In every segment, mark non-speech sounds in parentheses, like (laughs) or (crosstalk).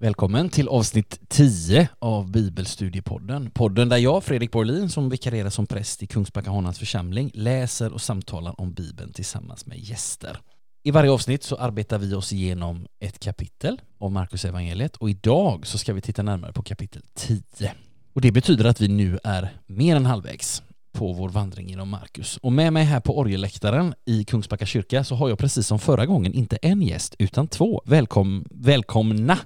Välkommen till avsnitt 10 av Bibelstudiepodden. Podden där jag, Fredrik Borlin, som vikarierar som präst i Kungsbacka Honans församling, läser och samtalar om Bibeln tillsammans med gäster. I varje avsnitt så arbetar vi oss igenom ett kapitel av Markus evangeliet och idag så ska vi titta närmare på kapitel 10. Och det betyder att vi nu är mer än halvvägs på vår vandring genom Markus. Och med mig här på orgelläktaren i Kungsbacka kyrka så har jag precis som förra gången inte en gäst utan två. Välkom, välkomna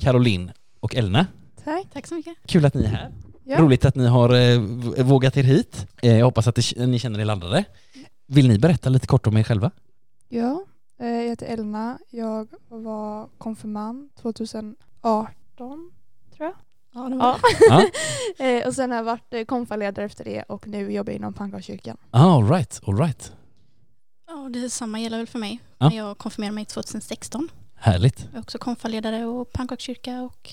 Caroline och Elna. Tack. Tack så mycket. Kul att ni är här. Ja. Roligt att ni har eh, vågat er hit. Eh, jag hoppas att det, ni känner er laddade. Vill ni berätta lite kort om er själva? Ja, eh, jag heter Elna. Jag var konfirmand 2018, tror jag. Ja, det var Ja. Ja. (laughs) Eh, och sen har jag varit eh, konfaledare efter det och nu jobbar jag inom Pannkakskyrkan. Ah, all right, all right. Ja, det samma gäller väl för mig. Ja. Jag konfirmerade mig 2016. Härligt. Jag är också konfaledare och pannkakskyrka och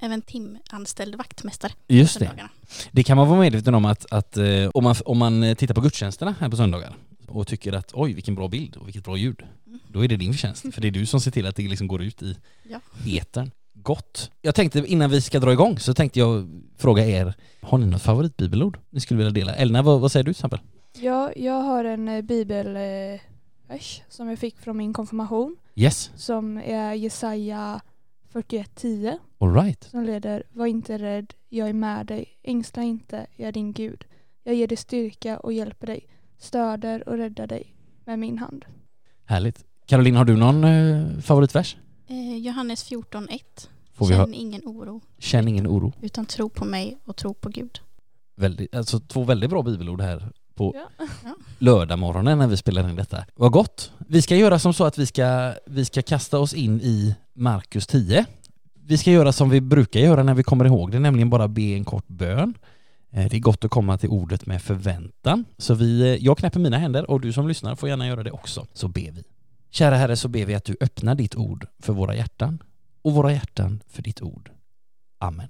även timanställd vaktmästare. Just det. Det kan man vara medveten om att, att eh, om, man, om man tittar på gudstjänsterna här på söndagar och tycker att oj vilken bra bild och vilket bra ljud, Mm. då är det din förtjänst. För det är du som ser till att det liksom går ut i Ja. etern. Gott. Jag tänkte innan vi ska dra igång så tänkte jag fråga er, har ni något favoritbibelord ni skulle vilja dela? Elna, vad, vad säger du till exempel? Ja, jag har en eh, bibelvers eh, som jag fick från min konfirmation Yes, som är Jesaja 41.10 all right. som leder Var inte rädd, jag är med dig. Ängsla inte, jag är din Gud. Jag ger dig styrka och hjälper dig. Stöder och räddar dig med min hand. Härligt. Caroline, har du någon eh, favoritvers? Eh, Johannes 14.1. Får vi Känn ha, ingen oro, känn ingen oro. utan tro på mig och tro på Gud. Väldigt, alltså två väldigt bra bibelord här på Ja. lördagmorgonen när vi spelar in detta. Vad gott! Vi ska göra som så att vi ska, vi ska kasta oss in i Markus 10. Vi ska göra som vi brukar göra när vi kommer ihåg det, nämligen bara be en kort bön. Eh, Det är gott att komma till ordet med förväntan. Så vi, eh, jag knäpper mina händer och du som lyssnar får gärna göra det också. Så ber vi. Kära Herre, så ber vi att du öppnar ditt ord för våra hjärtan och våra hjärtan för ditt ord. Amen.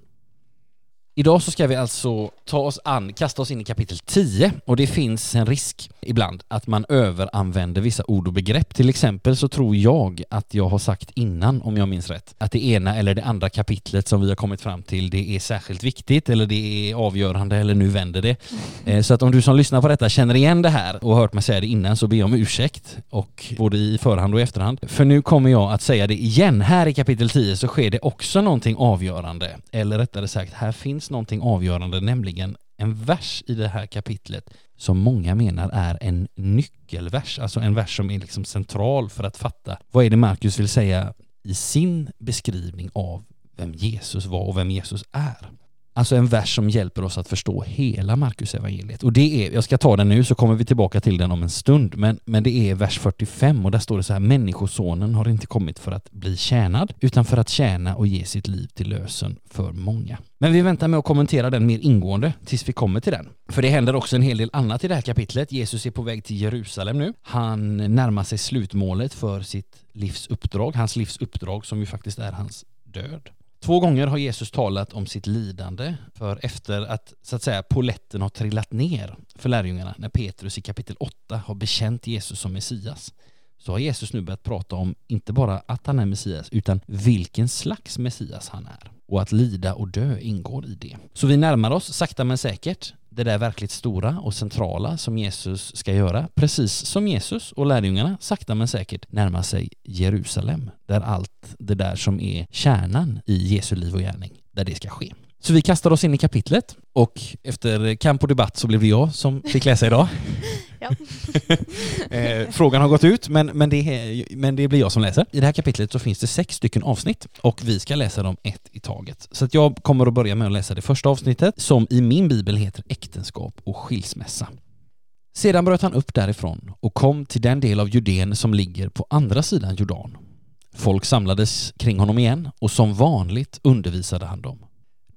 Idag så ska vi alltså ta oss an, kasta oss in i kapitel 10 och det finns en risk ibland att man överanvänder vissa ord och begrepp. Till exempel så tror jag att jag har sagt innan, om jag minns rätt, att det ena eller det andra kapitlet som vi har kommit fram till det är särskilt viktigt eller det är avgörande eller nu vänder det. Eh, Så att om du som lyssnar på detta känner igen det här och har hört mig säga det innan så ber jag om ursäkt och både i förhand och i efterhand. För nu kommer jag att säga det igen. Här i kapitel 10 så sker det också någonting avgörande. Eller rättare sagt, här finns någonting avgörande, nämligen en vers i det här kapitlet som många menar är en nyckelvers, alltså en vers som är liksom central för att fatta vad är det Markus vill säga i sin beskrivning av vem Jesus var och vem Jesus är. Alltså en vers som hjälper oss att förstå hela Markus evangeliet. Och det är, jag ska ta den nu så kommer vi tillbaka till den om en stund, men, men det är vers 45 och där står det så här Människosonen har inte kommit för att bli tjänad utan för att tjäna och ge sitt liv till lösen för många. Men vi väntar med att kommentera den mer ingående tills vi kommer till den. För det händer också en hel del annat i det här kapitlet. Jesus är på väg till Jerusalem nu. Han närmar sig slutmålet för sitt livs uppdrag, hans livs uppdrag som ju faktiskt är hans död. Två gånger har Jesus talat om sitt lidande för efter att så att säga poletten har trillat ner för lärjungarna när Petrus i kapitel 8 har bekänt Jesus som Messias så har Jesus nu börjat prata om inte bara att han är Messias utan vilken slags Messias han är och att lida och dö ingår i det. Så vi närmar oss sakta men säkert det där verkligt stora och centrala som Jesus ska göra, precis som Jesus och lärjungarna sakta men säkert närmar sig Jerusalem, där allt det där som är kärnan i Jesu liv och gärning, där det ska ske. Så vi kastar oss in i kapitlet och efter kamp och debatt så blev det jag som fick läsa idag. (laughs) (laughs) Eh, Frågan har gått ut men, men, det men det blir jag som läser. I det här kapitlet så finns det sex stycken avsnitt och vi ska läsa dem ett i taget. Så att jag kommer att börja med att läsa det första avsnittet som i min bibel heter Äktenskap och skilsmässa. Sedan bröt han upp därifrån och kom till den del av Judeen som ligger på andra sidan Jordan. Folk samlades kring honom igen och som vanligt undervisade han dem.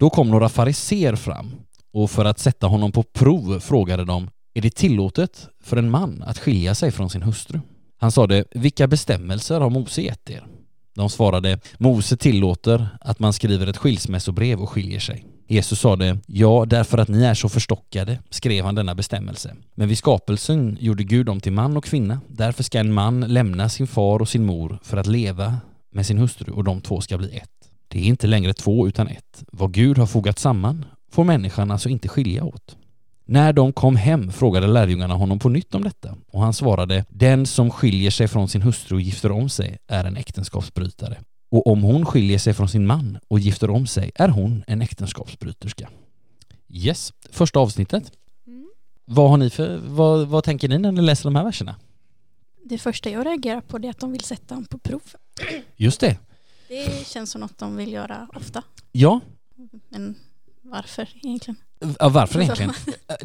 Då kom några fariser fram och för att sätta honom på prov frågade de är det tillåtet för en man att skilja sig från sin hustru? Han sade, vilka bestämmelser har Mose gett er? De svarade, Mose tillåter att man skriver ett skilsmässobrev och skiljer sig. Jesus sade, ja, därför att ni är så förstockade skrev han denna bestämmelse. Men vid skapelsen gjorde Gud dem till man och kvinna. Därför ska en man lämna sin far och sin mor för att leva med sin hustru och de två ska bli ett. Det är inte längre två utan ett. Vad Gud har fogat samman får människan alltså inte skilja åt. När de kom hem frågade lärjungarna honom på nytt om detta och han svarade Den som skiljer sig från sin hustru och gifter om sig är en äktenskapsbrytare. Och om hon skiljer sig från sin man och gifter om sig är hon en äktenskapsbryterska. Yes, första avsnittet. Mm. Vad har ni för, vad, vad tänker ni när ni läser de här verserna? Det första jag reagerar på är att de vill sätta honom på prov. Just det. Det känns som något de vill göra ofta. Ja, Men varför egentligen? Ja, varför egentligen?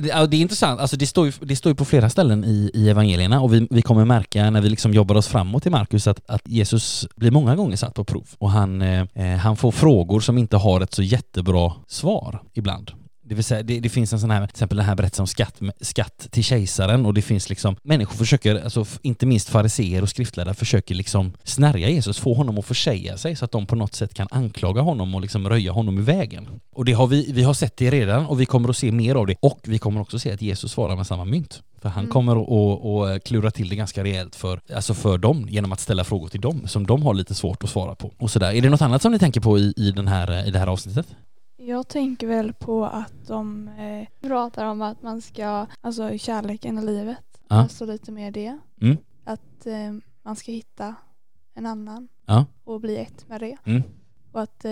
Det är intressant, alltså det står ju, det står ju på flera ställen i, i evangelierna och vi, vi kommer märka när vi liksom jobbar oss framåt i Markus att, att Jesus blir många gånger satt på prov och han, eh, han får frågor som inte har ett så jättebra svar ibland. Det vill säga, det, det finns en sån här, till exempel den här berättelsen om skatt, skatt till kejsaren och det finns liksom, människor försöker, alltså inte minst fariseer och skriftlärare försöker liksom snärja Jesus, få honom att försäga sig så att de på något sätt kan anklaga honom och liksom röja honom i vägen. Och det har vi, vi har sett det redan och vi kommer att se mer av det och vi kommer också se att Jesus svarar med samma mynt. För han Mm. kommer att, att klura till det ganska rejält för, alltså för dem genom att ställa frågor till dem som de har lite svårt att svara på. Och sådär. Är det något annat som ni tänker på i, i, den här, i det här avsnittet? Jag tänker väl på att de eh, pratar om att man ska, alltså kärleken i livet, Ja. alltså lite mer det. Mm. Att eh, man ska hitta en annan Ja. och bli ett med det. Mm. Och att eh,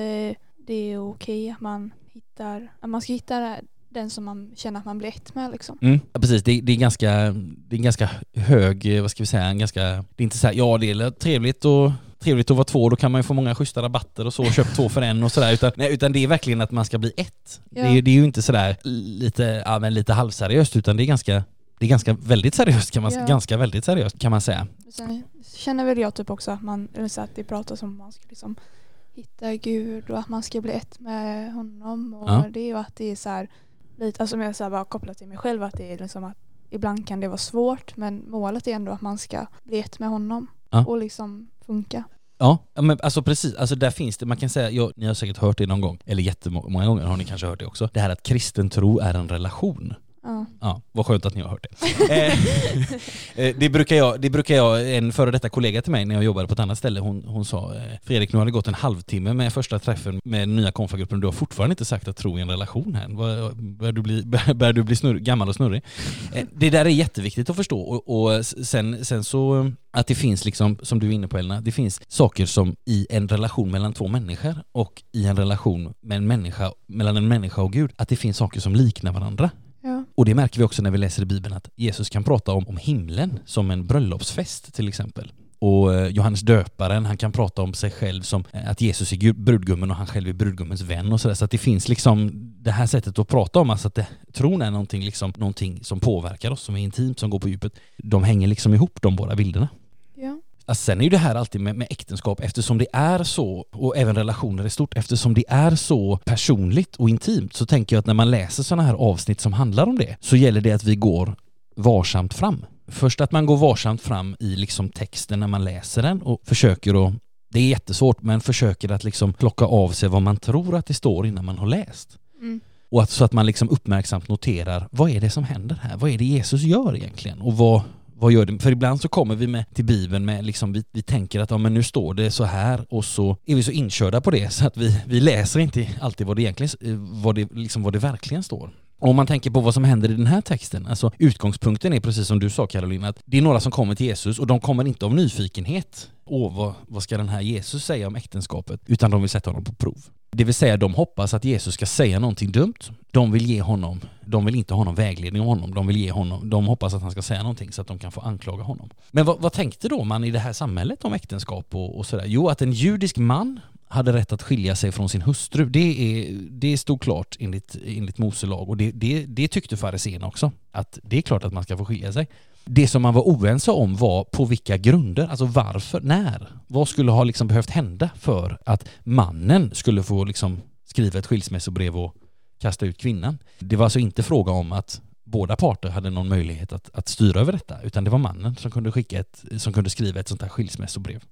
det är okej att man hittar, att man ska hitta den som man känner att man blir ett med liksom. Mm, ja, precis. Det, det, är ganska, det är en ganska hög, eh, vad ska vi säga, en ganska, det är inte så här, ja det är trevligt och trevligt att vara två, då kan man ju få många schyssta rabatter och så, köp två för en och sådär, utan, nej, utan det är verkligen att man ska bli ett. Det, är, Ja. det är ju inte sådär lite, ja men lite halvseriöst, utan det är ganska, det är ganska väldigt seriöst kan man Ja. ganska väldigt seriöst kan man säga. Sen känner väl jag typ också att man, eller så att det pratas om att man ska liksom hitta Gud och att man ska bli ett med honom och Ja. det är ju att det är så här lite, alltså jag så här bara kopplar till mig själv att det är liksom att ibland kan det vara svårt men målet är ändå att man ska bli ett med honom Ja. och liksom funka. Ja, men alltså precis, alltså där finns det, man kan säga, ja, ni har säkert hört det någon gång, eller jättemånga gånger har ni kanske hört det också, det här att kristen tro är en relation. Ja. Ja, vad skönt att ni har hört det. (laughs) Eh, eh, det, brukar jag, det brukar jag, en före detta kollega till mig när jag jobbade på ett annat ställe, hon, hon sa eh, Fredrik, nu har det gått en halvtimme med första träffen med den nya konfagruppen, du har fortfarande inte sagt att tro i en relation här. Börjar du bli, (laughs) bör du bli snurr, gammal och snurrig? Det där är jätteviktigt att förstå och, och sen, sen så att det finns liksom, som du är inne på Elna, det finns saker som i en relation mellan två människor och i en relation med en människa, mellan en människa och Gud, att det finns saker som liknar varandra. Och det märker vi också när vi läser i Bibeln att Jesus kan prata om, om himlen som en bröllopsfest till exempel. Och eh, Johannes döparen, han kan prata om sig själv som eh, att Jesus är brudgummen och han själv är brudgummens vän och sådär. Så att det finns liksom det här sättet att prata om, alltså att det, tron är någonting, liksom, någonting som påverkar oss, som är intimt, som går på djupet. De hänger liksom ihop de båda bilderna. Alltså sen är ju det här alltid med, med äktenskap eftersom det är så, och även relationer i stort, eftersom det är så personligt och intimt så tänker jag att när man läser sådana här avsnitt som handlar om det så gäller det att vi går varsamt fram. Först att man går varsamt fram i liksom texten när man läser den och försöker att, det är jättesvårt, men försöker att liksom plocka av sig vad man tror att det står innan man har läst. Mm. Och att, så att man liksom uppmärksamt noterar, vad är det som händer här? Vad är det Jesus gör egentligen? Och vad, vad gör det? För ibland så kommer vi med till Bibeln med liksom, vi, vi tänker att ja, men nu står det så här och så är vi så inkörda på det så att vi, vi läser inte alltid vad det egentligen, eh, vad det, liksom, vad det verkligen står. Och om man tänker på vad som händer i den här texten, alltså utgångspunkten är precis som du sa Caroline, att det är några som kommer till Jesus och de kommer inte av nyfikenhet. Åh, vad, vad ska den här Jesus säga om äktenskapet? Utan de vill sätta honom på prov. Det vill säga de hoppas att Jesus ska säga någonting dumt. De vill ge honom, de vill inte ha någon vägledning av honom. De vill ge honom, de hoppas att han ska säga någonting så att de kan få anklaga honom. Men vad, vad tänkte då man i det här samhället om äktenskap och, och sådär? Jo, att en judisk man hade rätt att skilja sig från sin hustru. Det, är, det stod klart enligt, enligt Mose lag och det, det, det tyckte fariséerna också. Att det är klart att man ska få skilja sig. Det som man var oense om var på vilka grunder, alltså varför, när? Vad skulle ha liksom behövt hända för att mannen skulle få liksom skriva ett skilsmässobrev och kasta ut kvinnan? Det var alltså inte fråga om att båda parter hade någon möjlighet att, att styra över detta, utan det var mannen som kunde, skicka ett, som kunde skriva ett sånt här skilsmässobrev.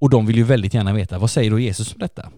Och de vill ju väldigt gärna veta, vad säger då Jesus om detta?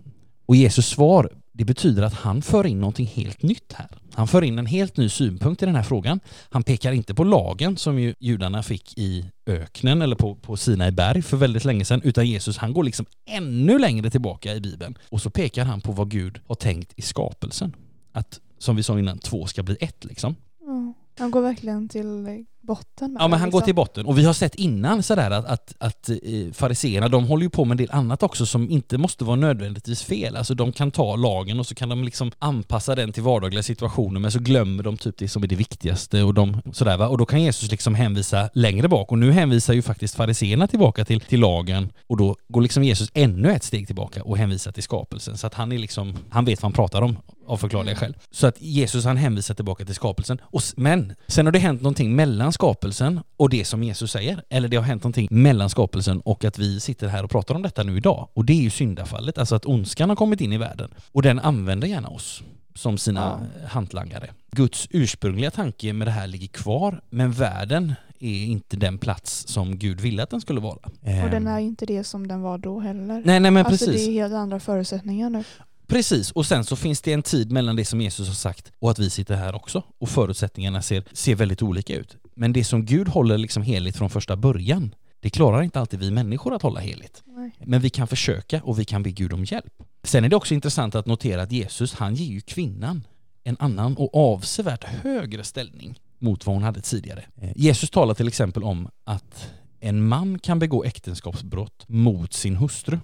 Och Jesus svar, det betyder att han för in någonting helt nytt här. Han för in en helt ny synpunkt i den här frågan. Han pekar inte på lagen som ju judarna fick i öknen eller på, på Sinai berg för väldigt länge sedan, utan Jesus han går liksom ännu längre tillbaka i Bibeln. Och så pekar han på vad Gud har tänkt i skapelsen. Att, som vi sa innan, två ska bli ett liksom. Ja. Han går verkligen till botten Ja men han går liksom. till botten och vi har sett innan sådär att, att, att eh, fariseerna de håller ju på med en del annat också som inte måste vara nödvändigtvis fel. Alltså de kan ta lagen och så kan de liksom anpassa den till vardagliga situationer men så glömmer de typ det som är det viktigaste och de sådär va. Och då kan Jesus liksom hänvisa längre bak och nu hänvisar ju faktiskt fariseerna tillbaka till, till lagen och då går liksom Jesus ännu ett steg tillbaka och hänvisar till skapelsen. Så att han är liksom, han vet vad han pratar om av förklarliga skäl. Så att Jesus han hänvisar tillbaka till skapelsen. Och, men sen har det hänt någonting mellan skapelsen och det som Jesus säger. Eller det har hänt någonting mellan skapelsen och att vi sitter här och pratar om detta nu idag. Och det är ju syndafallet, alltså att ondskan har kommit in i världen. Och den använder gärna oss som sina hantlangare. Guds ursprungliga tanke med det här ligger kvar, men världen är inte den plats som Gud ville att den skulle vara. Och den Ehm. är inte det som den var då heller. Nej, nej men alltså precis. det är helt andra förutsättningar nu. Precis, och sen så finns det en tid mellan det som Jesus har sagt och att vi sitter här också. Och förutsättningarna ser, ser väldigt olika ut. Men det som Gud håller liksom heligt från första början, det klarar inte alltid vi människor att hålla heligt. Nej. Men vi kan försöka och vi kan be Gud om hjälp. Sen är det också intressant att notera att Jesus, han ger ju kvinnan en annan och avsevärt högre ställning mot vad hon hade tidigare. Eh, Jesus talar till exempel om att en man kan begå äktenskapsbrott mot sin hustru.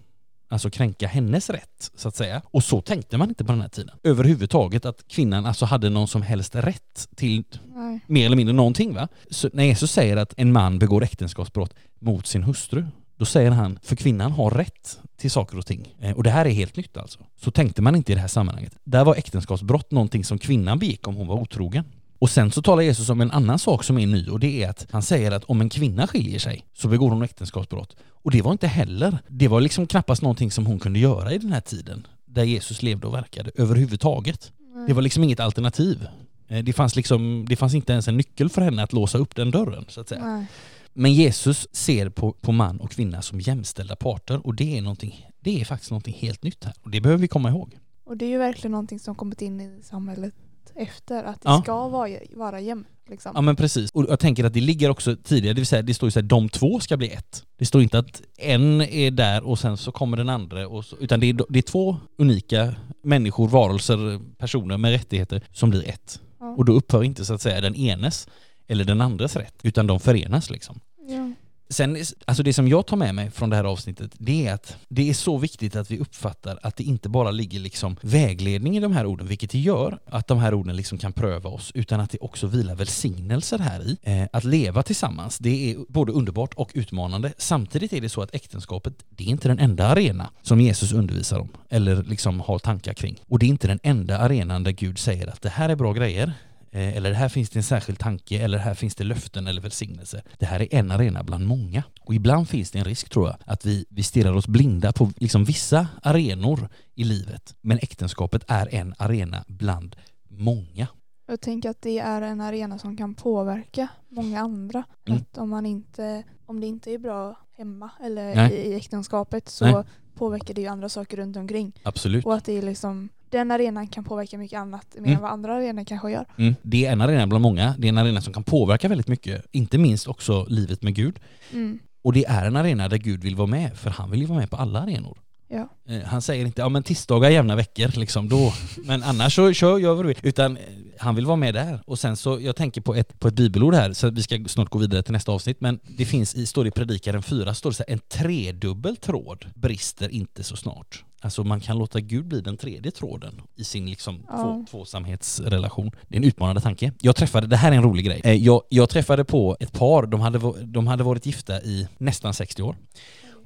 Alltså kränka hennes rätt, så att säga. Och så tänkte man inte på den här tiden. Överhuvudtaget att kvinnan alltså hade någon som helst rätt till Nej. mer eller mindre någonting va? Så när Jesus säger att en man begår äktenskapsbrott mot sin hustru, då säger han för kvinnan har rätt till saker och ting. Eh, Och det här är helt nytt alltså. Så tänkte man inte i det här sammanhanget. Där var äktenskapsbrott någonting som kvinnan begick om hon var otrogen. Och sen så talar Jesus om en annan sak som är ny och det är att han säger att om en kvinna skiljer sig så begår hon äktenskapsbrott. Och det var inte heller, det var liksom knappast någonting som hon kunde göra i den här tiden där Jesus levde och verkade överhuvudtaget. Det var liksom inget alternativ. Eh, Det fanns, liksom, det fanns inte ens en nyckel för henne att låsa upp den dörren så att säga. Nej. Men Jesus ser på, på man och kvinna som jämställda parter och det är, någonting, det är faktiskt någonting helt nytt här och det behöver vi komma ihåg. Och det är ju verkligen någonting som kommit in i samhället efter. Att det Ja. ska vara, vara jämnt. Liksom. Ja men precis. Och jag tänker att det ligger också tidigare, det vill säga det står ju så här, de två ska bli ett. Det står inte att en är där och sen så kommer den andra, och så, utan det är, det är två unika människor, varelser, personer med rättigheter som blir ett. Ja. Och då upphör inte så att säga den enes eller den andres rätt, utan de förenas liksom. Ja. Sen, alltså det som jag tar med mig från det här avsnittet, det är att det är så viktigt att vi uppfattar att det inte bara ligger liksom vägledning i de här orden, vilket det gör, att de här orden liksom kan pröva oss, utan att det också vilar välsignelser här i. Eh, att leva tillsammans, det är både underbart och utmanande. Samtidigt är det så att äktenskapet, det är inte den enda arena som Jesus undervisar om, eller liksom har tankar kring. Och det är inte den enda arenan där Gud säger att det här är bra grejer, eller här finns det en särskild tanke, eller här finns det löften eller välsignelse. Det här är en arena bland många. Och ibland finns det en risk tror jag, att vi, vi stirrar oss blinda på liksom vissa arenor i livet. Men äktenskapet är en arena bland många. Jag tänker att det är en arena som kan påverka många andra. Mm. Att om, man inte, om det inte är bra hemma eller Nej. i, i äktenskapet så Nej. påverkar det ju andra saker runt omkring. Absolut. Och att det är liksom, den arenan kan påverka mycket annat mer Mm. än vad andra arenor kanske gör. Mm. Det är en arena bland många. Det är en arena som kan påverka väldigt mycket. Inte minst också livet med Gud. Mm. Och det är en arena där Gud vill vara med, för han vill ju vara med på alla arenor. Ja. Eh, Han säger inte, ja men tisdagar jämna veckor liksom då, men annars så kör, gör vad du vill. Utan eh, han vill vara med där. Och sen så, jag tänker på ett, på ett bibelord här, så vi ska snart gå vidare till nästa avsnitt, men det finns i, står det i Predikaren 4, står det så här, en tredubbel tråd brister inte så snart. Alltså man kan låta Gud bli den tredje tråden i sin liksom Ja. två, tvåsamhetsrelation. Det är en utmanande tanke. Jag träffade, det här är en rolig grej, Eh, jag, jag träffade på ett par, de hade, de hade varit gifta i nästan 60 år.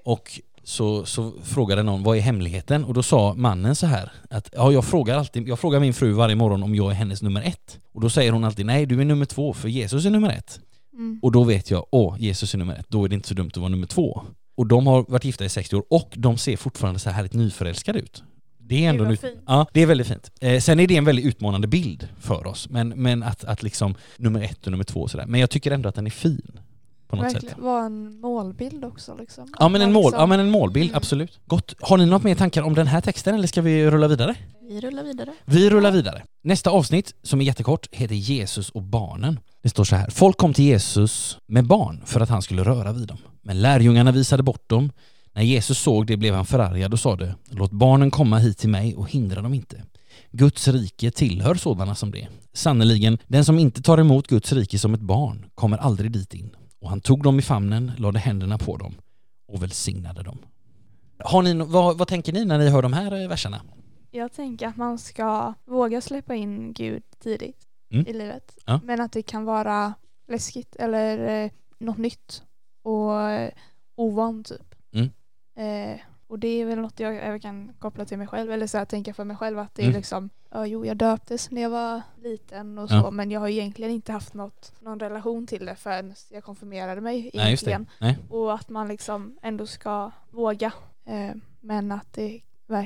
Och så, så frågade någon vad är hemligheten? Och då sa mannen så här att ja, jag frågar alltid, jag frågar min fru varje morgon om jag är hennes nummer ett. Och då säger hon alltid nej, du är nummer två för Jesus är nummer ett. Mm. Och då vet jag, åh, Jesus är nummer ett, då är det inte så dumt att vara nummer två. Och de har varit gifta i 60 år och de ser fortfarande så här härligt nyförälskade ut. Det är ändå var en ut-. Ja, det är väldigt fint. Eh, sen är det en väldigt utmanande bild för oss, men, men att, att liksom nummer ett och nummer två och sådär. Men jag tycker ändå att den är fin på något sätt. Verkligen vara en målbild också liksom. Ja men en, mål, liksom- ja, men en målbild, Mm. absolut. Gott. Har ni något mer tankar om den här texten eller ska vi rulla vidare? Vi rullar vidare. Vi rullar vidare. Nästa avsnitt, som är jättekort, heter Jesus och barnen. Det står så här. Folk kom till Jesus med barn för att han skulle röra vid dem. Men lärjungarna visade bort dem. När Jesus såg det blev han förargad och sade Låt barnen komma hit till mig och hindra dem inte. Guds rike tillhör sådana som det. Sannerligen, den som inte tar emot Guds rike som ett barn kommer aldrig dit in. Och han tog dem i famnen, lade händerna på dem och välsignade dem. Har ni, vad, vad tänker ni när ni hör de här eh, verserna? Jag tänker att man ska våga släppa in Gud tidigt Mm. i livet. Ja. Men att det kan vara läskigt eller eh, något nytt och eh, ovant typ. Mm. Eh, och det är väl något jag även kan koppla till mig själv eller så här, tänka för mig själv att det är Mm. liksom, ja jo jag döptes när jag var liten och så Ja. men jag har egentligen inte haft något, någon relation till det förrän jag konfirmerade mig Nej, egentligen. Nej. Och att man liksom ändå ska våga. Eh, men att det,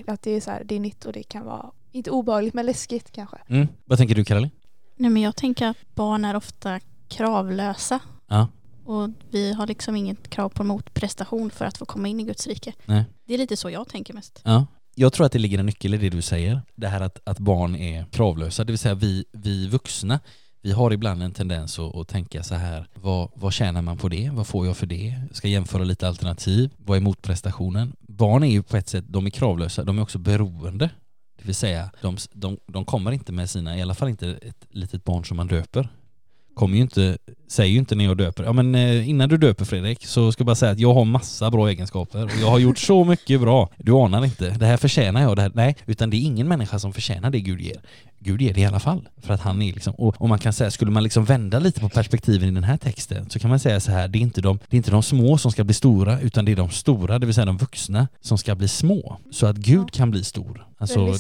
att det är så här, det är nytt och det kan vara, inte obehagligt men läskigt kanske. Mm. Vad tänker du Caroline? Nej, men jag tänker att barn är ofta kravlösa. Ja. Och vi har liksom inget krav på motprestation för att få komma in i Guds rike. Nej. Det är lite så jag tänker mest. Ja. Jag tror att det ligger en nyckel i det du säger. Det här att, att barn är kravlösa, det vill säga vi, vi vuxna, vi har ibland en tendens att, att tänka så här, vad, vad tjänar man på det? Vad får jag för det? Jag ska jämföra lite alternativ. Vad är motprestationen? Barn är ju på ett sätt, de är kravlösa, de är också beroende. Det vill säga, de, de, de kommer inte med sina, i alla fall inte ett litet barn som man döper, kommer ju inte, säger ju inte när jag döper, ja men eh, innan du döper Fredrik så ska jag bara säga att jag har massa bra egenskaper och jag har gjort så mycket bra. Du anar inte, det här förtjänar jag, det här, nej, utan det är ingen människa som förtjänar det Gud ger. Gud ger det i alla fall. För att han är liksom, och, och man kan säga, skulle man liksom vända lite på perspektiven i den här texten så kan man säga så här, det är inte de, det är inte de små som ska bli stora utan det är de stora, det vill säga de vuxna, som ska bli små. Så att Gud kan bli stor. Alltså.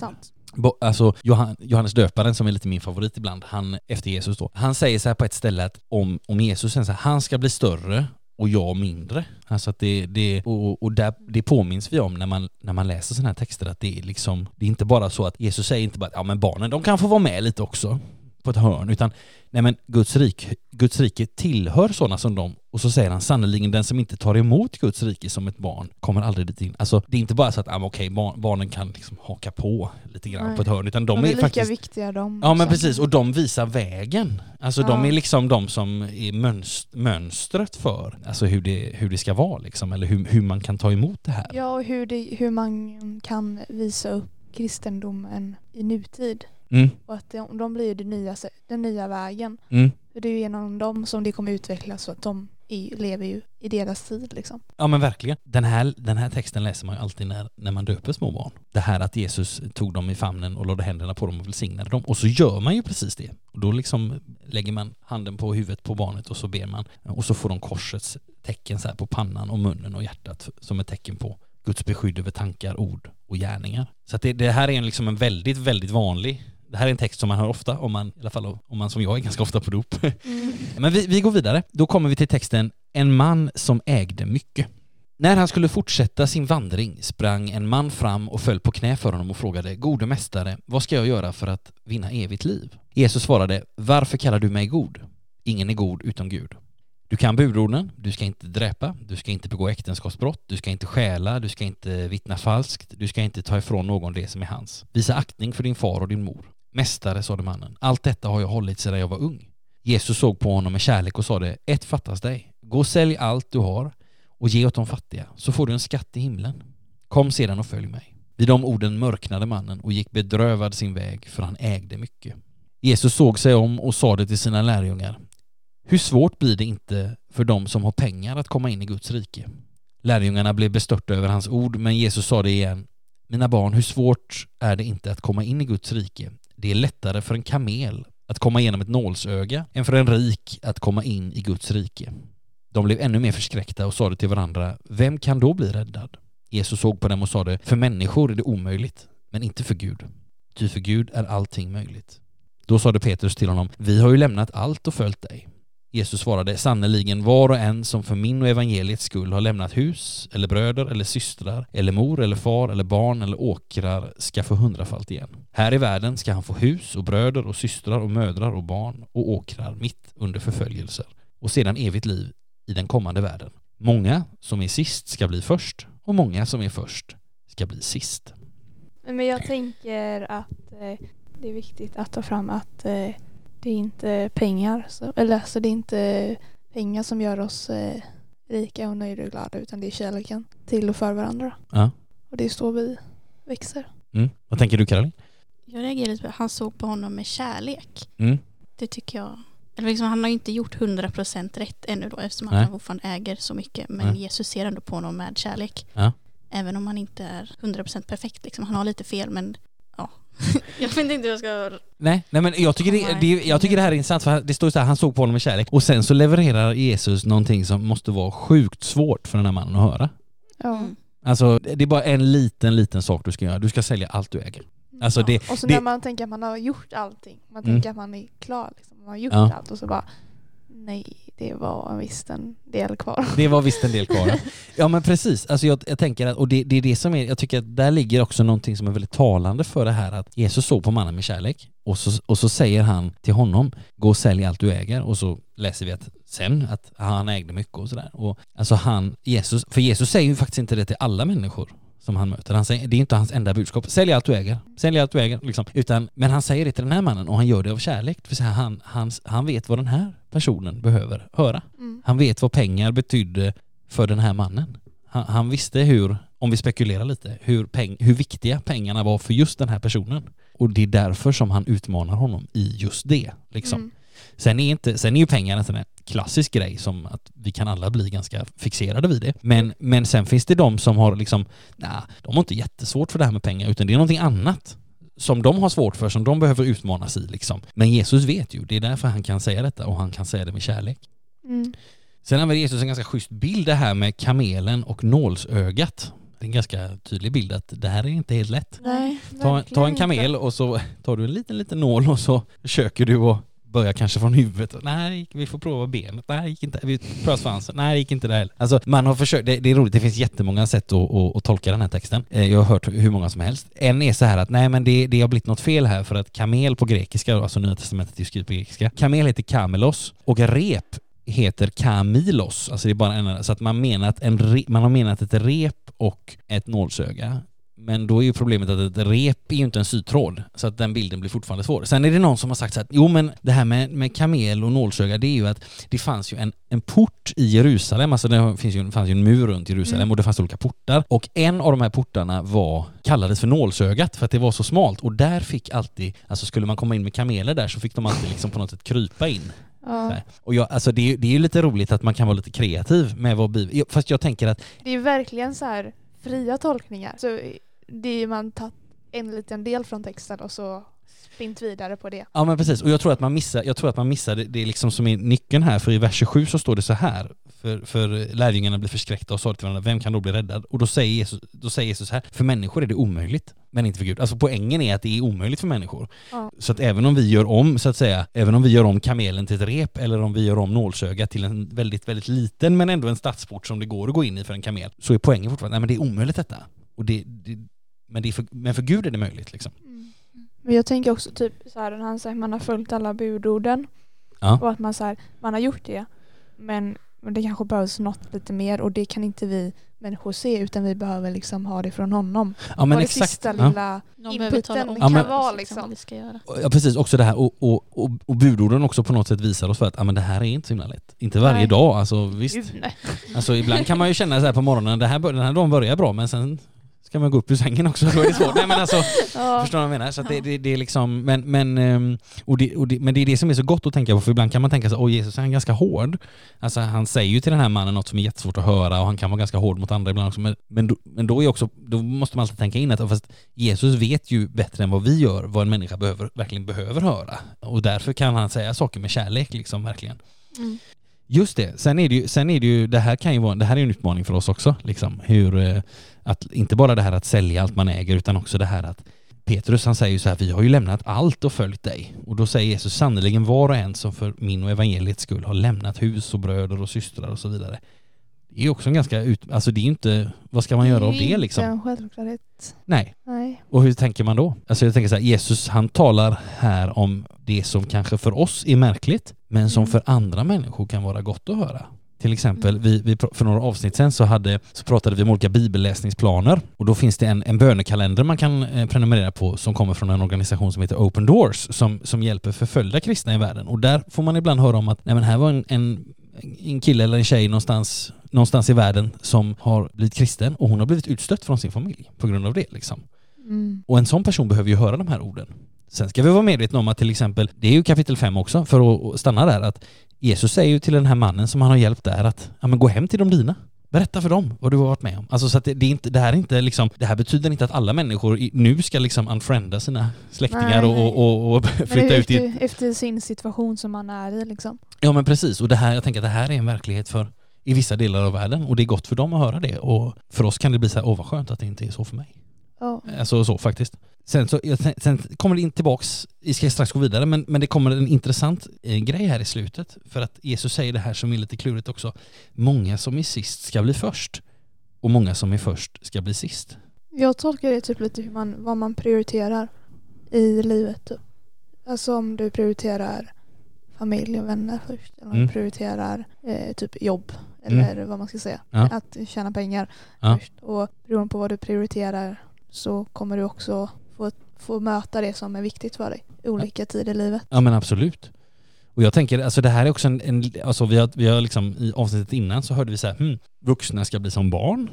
Bo- Alltså Johan, Johannes döparen som är lite min favorit ibland, han efter Jesus då, han säger så här på ett ställe att om, om Jesus säger så här, han ska bli större och jag mindre. Alltså att det, det, och, och där, det påminns vi om när man, när man läser sådana här texter att det är liksom, det är inte bara så att Jesus säger inte bara att ja men barnen de kan få vara med lite också på ett hörn utan nej men Guds, rik, Guds rike tillhör sådana som dem och så säger han sannoliken den som inte tar emot Guds rike som ett barn kommer aldrig dit in. Alltså det är inte bara så att ah, okej barn, barnen kan liksom haka på lite grann Nej. på ett hörn utan de, De, är, är, lika faktiskt viktiga de Ja men precis, och de visar vägen. Alltså de Ja. är liksom de som är mönst- mönstret för alltså hur det, hur det ska vara liksom, eller hur, hur man kan ta emot det här. Ja och hur, det, hur man kan visa upp kristendomen i nutid. Mm, Och att de, de blir ju det nya, den nya vägen. mm. För det är ju genom dem som det kommer utvecklas så att de är, lever ju i deras tid liksom. Ja men verkligen. Den här, den här texten läser man ju alltid när, när man döper små barn. Det här att Jesus tog dem i famnen och lade händerna på dem och välsignade dem. Och så gör man ju precis det. Och då liksom lägger man handen på huvudet på barnet och så ber man. Och så får de korsets tecken så här på pannan och munnen och hjärtat som ett tecken på Guds beskydd över tankar, ord och gärningar. Så att det, det här är en, liksom en väldigt, väldigt vanlig det här är en text som man hör ofta, om man, i alla fall om man som jag är ganska ofta på dop. (laughs) Men vi, vi går vidare. Då kommer vi till texten En man som ägde mycket. När han skulle fortsätta sin vandring sprang en man fram och föll på knä för honom och frågade Gode mästare, vad ska jag göra för att vinna evigt liv? Jesus svarade Varför kallar du mig god? Ingen är god utom Gud. Du kan budorden, du ska inte dräpa, du ska inte begå äktenskapsbrott, du ska inte stjäla, du ska inte vittna falskt, du ska inte ta ifrån någon det som är hans. Visa aktning för din far och din mor. Mästare, sade mannen, allt detta har jag hållit sedan jag var ung. Jesus såg på honom med kärlek och sade, ett fattas dig. Gå och sälj allt du har och ge åt de fattiga, så får du en skatt i himlen. Kom sedan och följ mig. Vid de orden mörknade mannen och gick bedrövad sin väg, för han ägde mycket. Jesus såg sig om och sade till sina lärjungar, hur svårt blir det inte för dem som har pengar att komma in i Guds rike? Lärjungarna blev bestörta över hans ord, men Jesus sade igen, mina barn, hur svårt är det inte att komma in i Guds rike? Det är lättare för en kamel att komma igenom ett nålsöga än för en rik att komma in i Guds rike. De blev ännu mer förskräckta och sade till varandra, vem kan då bli räddad? Jesus såg på dem och sade, för människor är det omöjligt, men inte för Gud. Ty för Gud är allting möjligt. Då sade Petrus till honom, vi har ju lämnat allt och följt dig. Jesus svarade, sannerligen var och en som för min och evangeliets skull har lämnat hus, eller bröder, eller systrar, eller mor, eller far, eller barn, eller åkrar, ska få hundrafalt igen. Här i världen ska han få hus och bröder och systrar och mödrar och barn och åkrar mitt under förföljelser och sedan evigt liv i den kommande världen. Många som är sist ska bli först och många som är först ska bli sist. Men jag tänker att eh, det är viktigt att ta fram att eh, det är inte pengar, så, eller alltså det är inte pengar som gör oss eh, rika och nöjda och glada utan det är kärleken till och för varandra. Ja. Och det är så vi växer. Mm. Vad tänker du Caroline? Jag reagerade lite på att han såg på honom med kärlek. Mm. Det tycker jag. Eller liksom, han har ju inte gjort 100% rätt ännu då eftersom Nej. han fortfarande äger så mycket. Men Nej. Jesus ser ändå på honom med kärlek. Ja. Även om han inte är 100% perfekt. Liksom. Han har lite fel men ja. (laughs) jag vet inte hur jag ska... Nej, nej men jag tycker, det, det, jag tycker det här är intressant för det står så här, han såg på honom med kärlek och sen så levererar Jesus någonting som måste vara sjukt svårt för den här mannen att höra. Ja. Mm. Alltså det är bara en liten, liten sak du ska göra. Du ska sälja allt du äger. Alltså ja. det- och så det- när man tänker att man har gjort allting, man Mm. tänker att man är klar, liksom. man har gjort Ja. allt och så bara nej, det var visst en del kvar. Det var visst en del kvar. (laughs) Ja men precis, alltså jag, jag tänker att, och det, det är det som är, jag tycker att där ligger också någonting som är väldigt talande för det här att Jesus såg på mannen med kärlek och så, och så säger han till honom, gå och sälj allt du äger och så läser vi att sen att han ägde mycket och sådär. Och alltså han, Jesus, för Jesus säger ju faktiskt inte det till alla människor som han möter. Han säger, det är inte hans enda budskap. Sälj allt du äger. Sälj allt du äger. Liksom. Utan, men han säger det till den här mannen och han gör det av kärlek. Säga han, han, han vet vad den här personen behöver höra. Mm. Han vet vad pengar betydde för den här mannen. Han, han visste hur, om vi spekulerar lite, hur, peng, hur viktiga pengarna var för just den här personen. Och det är därför som han utmanar honom i just det. Liksom. Mm. Sen, är inte, sen är ju pengar en sån här klassisk grej som att vi kan alla bli ganska fixerade vid det. Men, men sen finns det de som har liksom, nej, de har inte jättesvårt för det här med pengar utan det är någonting annat som de har svårt för, som de behöver utmanas i liksom. Men Jesus vet ju, det är därför han kan säga detta och han kan säga det med kärlek. Mm. Sen använder Jesus en ganska schysst bild det här med kamelen och nålsögat. Det är en ganska tydlig bild att det här är inte helt lätt. Nej, Ta, ta en inte. kamel och så tar du en liten, liten nål och så (laughs) försöker du att börja kanske från huvudet. Nej, vi får prova benet. Nej, det gick inte. Vi prövar svansen. Nej, det gick inte där heller. Alltså man har försökt, det, det är roligt, det finns jättemånga sätt att, att, att tolka den här texten. Eh, jag har hört hur många som helst. En är så här att nej men det, det har blivit något fel här för att kamel på grekiska, alltså Nya Testamentet är skrivet på grekiska. Kamel heter kamelos och rep heter kamilos, alltså det är bara en så att man menat en re, man har menat ett rep och ett nålsöga. Men då är ju problemet att ett rep är ju inte en sytråd, så att den bilden blir fortfarande svår. Sen är det någon som har sagt så att jo men det här med, med kamel och nålsöga det är ju att det fanns ju en, en port i Jerusalem, alltså det finns ju, det fanns ju en mur runt Jerusalem Mm. och det fanns olika portar. Och en av de här portarna var, kallades för nålsögat för att det var så smalt och där fick alltid, alltså skulle man komma in med kameler där så fick de alltid liksom på något sätt krypa in. Ja. Och jag, alltså det, är- det är ju lite roligt att man kan vara lite kreativ med vad Bibeln... Fast jag tänker att, Det är verkligen så här fria tolkningar. Så det är ju man tagit en liten del från texten och så spint vidare på det. ja men precis, och jag tror att man missar, jag tror att man missar det, det är liksom som är nyckeln här, för i vers 27 så står det så här, för, för lärjungarna blir förskräckta och sa till varandra, vem kan då bli räddad? Och då säger Jesus, då säger Jesus så här, för människor är det omöjligt, men inte för Gud. Alltså poängen är att det är omöjligt för människor. Ja. Så att även om vi gör om, så att säga, även om vi gör om kamelen till ett rep eller om vi gör om nålsöga till en väldigt, väldigt liten men ändå en stadsport som det går att gå in i för en kamel, så är poängen fortfarande, nej men det är omöjligt detta. Och det, det, men, det är för, men för Gud är det möjligt liksom. Men jag tänker också typ så här, när han säger att man har följt alla budorden Ja. och att man så här, man har gjort det men, men det kanske behövs något lite mer och det kan inte vi människor se utan vi behöver liksom ha det från honom. Ja men och det exakt. sista Ja. lilla Någon behöver tala om inputen Ja, kan men- vara liksom. vi ska göra. Ja precis, också det här och, och, och, och budorden också på något sätt visar oss för att ja, men det här är inte så himla lätt. Inte varje Nej. dag, alltså visst. Gud. Alltså ibland kan man ju känna så här på morgonen, det här, den här dagen börjar bra men sen ska man gå upp ur sängen också, då är det svårt. Nej men alltså, (laughs) Ja. förstår du vad jag menar? Så det, det, det är liksom, men, men, ehm, och det, och det, men det är det som är så gott att tänka på, för ibland kan man tänka så åh Jesus är han ganska hård. Alltså han säger ju till den här mannen något som är jättesvårt att höra och han kan vara ganska hård mot andra ibland också. Men, men, då, men då är också, då måste man alltid tänka in att fast Jesus vet ju bättre än vad vi gör vad en människa behöver, verkligen behöver höra. Och därför kan han säga saker med kärlek liksom, verkligen. Mm. Just det, sen är det ju, sen är det ju, det här kan ju vara, det här är en utmaning för oss också, liksom, hur, eh, att inte bara det här att sälja allt man äger, utan också det här att Petrus han säger ju så här, vi har ju lämnat allt och följt dig. Och då säger Jesus sannerligen var och en som för min och evangeliets skull har lämnat hus och bröder och systrar och så vidare. Det är också en ganska, ut, alltså det är ju inte, vad ska man göra av är ju det liksom? inte en självklarhet. Nej. Nej. Och hur tänker man då? Alltså jag tänker så här, Jesus han talar här om det som kanske för oss är märkligt, men som Mm. för andra människor kan vara gott att höra. Till exempel, vi, vi, pr- för några avsnitt sen så, hade, så pratade vi om olika bibelläsningsplaner. Och då finns det en, en bönekalender man kan eh, prenumerera på som kommer från en organisation som heter Open Doors som, som hjälper förföljda kristna i världen. Och där får man ibland höra om att nej men här var en, en, en kille eller en tjej någonstans, någonstans i världen som har blivit kristen och hon har blivit utstött från sin familj på grund av det liksom. Mm. Och en sån person behöver ju höra de här orden. Sen ska vi vara medvetna om att till exempel, det är ju kapitel 5 också, för att stanna där, att Jesus säger ju till den här mannen som han har hjälpt där att ja, men gå hem till de dina. Berätta för dem vad du har varit med om. Alltså så att det, det, är inte, det här är inte liksom, det här betyder inte att alla människor i, nu ska liksom unfrienda sina släktingar Nej, och, nej. och, och Men flytta ut i... efter, efter sin situation som man är i liksom. Ja men precis, och det här, jag tänker att det här är en verklighet för i vissa delar av världen och det är gott för dem att höra det och för oss kan det bli så här, åh vad skönt att det inte är så för mig. Ja. Alltså så faktiskt. Sen, så, jag- sen kommer det in tillbaks, vi ska strax gå vidare, men, men det kommer en intressant eh, grej här i slutet. För att Jesus säger det här som är lite klurigt också. Många som är sist ska bli först. Och många som är först ska bli sist. Jag tolkar det typ lite hur man, vad man prioriterar i livet. Typ. Alltså om du prioriterar familj och vänner först. Eller Mm. du prioriterar eh, typ jobb. Mm. Eller vad man ska säga. Ja. Att tjäna pengar Ja. först. Och beroende på vad du prioriterar så kommer du också få, få möta det som är viktigt för dig i olika tider i livet. Ja men absolut. Och jag tänker, alltså det här är också en, en alltså vi har, vi har liksom i avsnittet innan så hörde vi så här, hmm, vuxna ska bli som barn.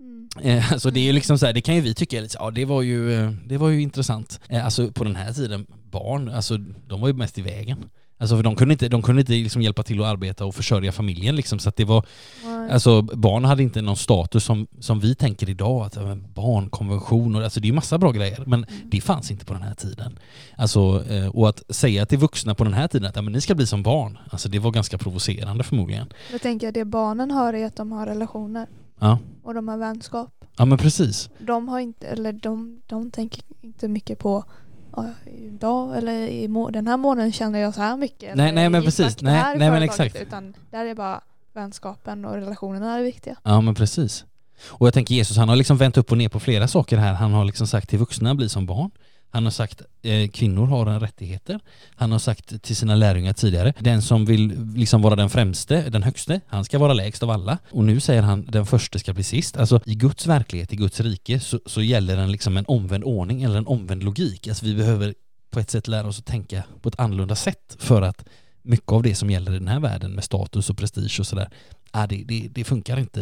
Mm. Eh, alltså det är liksom så här, det kan ju vi tycka så, ja det var ju, eh, det var ju intressant. Eh, alltså på den här tiden, barn, alltså de var ju mest i vägen. Alltså för de kunde inte, de kunde inte liksom hjälpa till att arbeta och försörja familjen liksom så att det var, Nej. alltså barn hade inte någon status som, som vi tänker idag, att men barnkonvention och alltså det är ju massa bra grejer men Mm. det fanns inte på den här tiden. Alltså, eh, och att säga till vuxna på den här tiden att ja, men ni ska bli som barn, alltså det var ganska provocerande förmodligen. Jag tänker att det barnen har är att de har relationer Ja, och de har vänskap. ja men precis. De har inte, eller de, de tänker inte mycket på idag eller i må, den här månaden känner jag så här mycket. Nej, nej, men precis. Nej, nej, men företaget, exakt. Utan där är bara vänskapen och relationerna är viktiga. Ja men precis. Och jag tänker Jesus han har liksom vänt upp och ner på flera saker här. Han har liksom sagt till vuxna bli som barn. Han har sagt eh, kvinnor har en rättigheter. Han har sagt till sina lärjungar tidigare, den som vill liksom vara den främste, den högste, han ska vara lägst av alla. Och nu säger han den första ska bli sist. Alltså i Guds verklighet, i Guds rike så, så gäller en liksom en omvänd ordning eller en omvänd logik. Alltså vi behöver på ett sätt lära oss att tänka på ett annorlunda sätt för att mycket av det som gäller i den här världen med status och prestige och sådär, ah, det, det, det funkar inte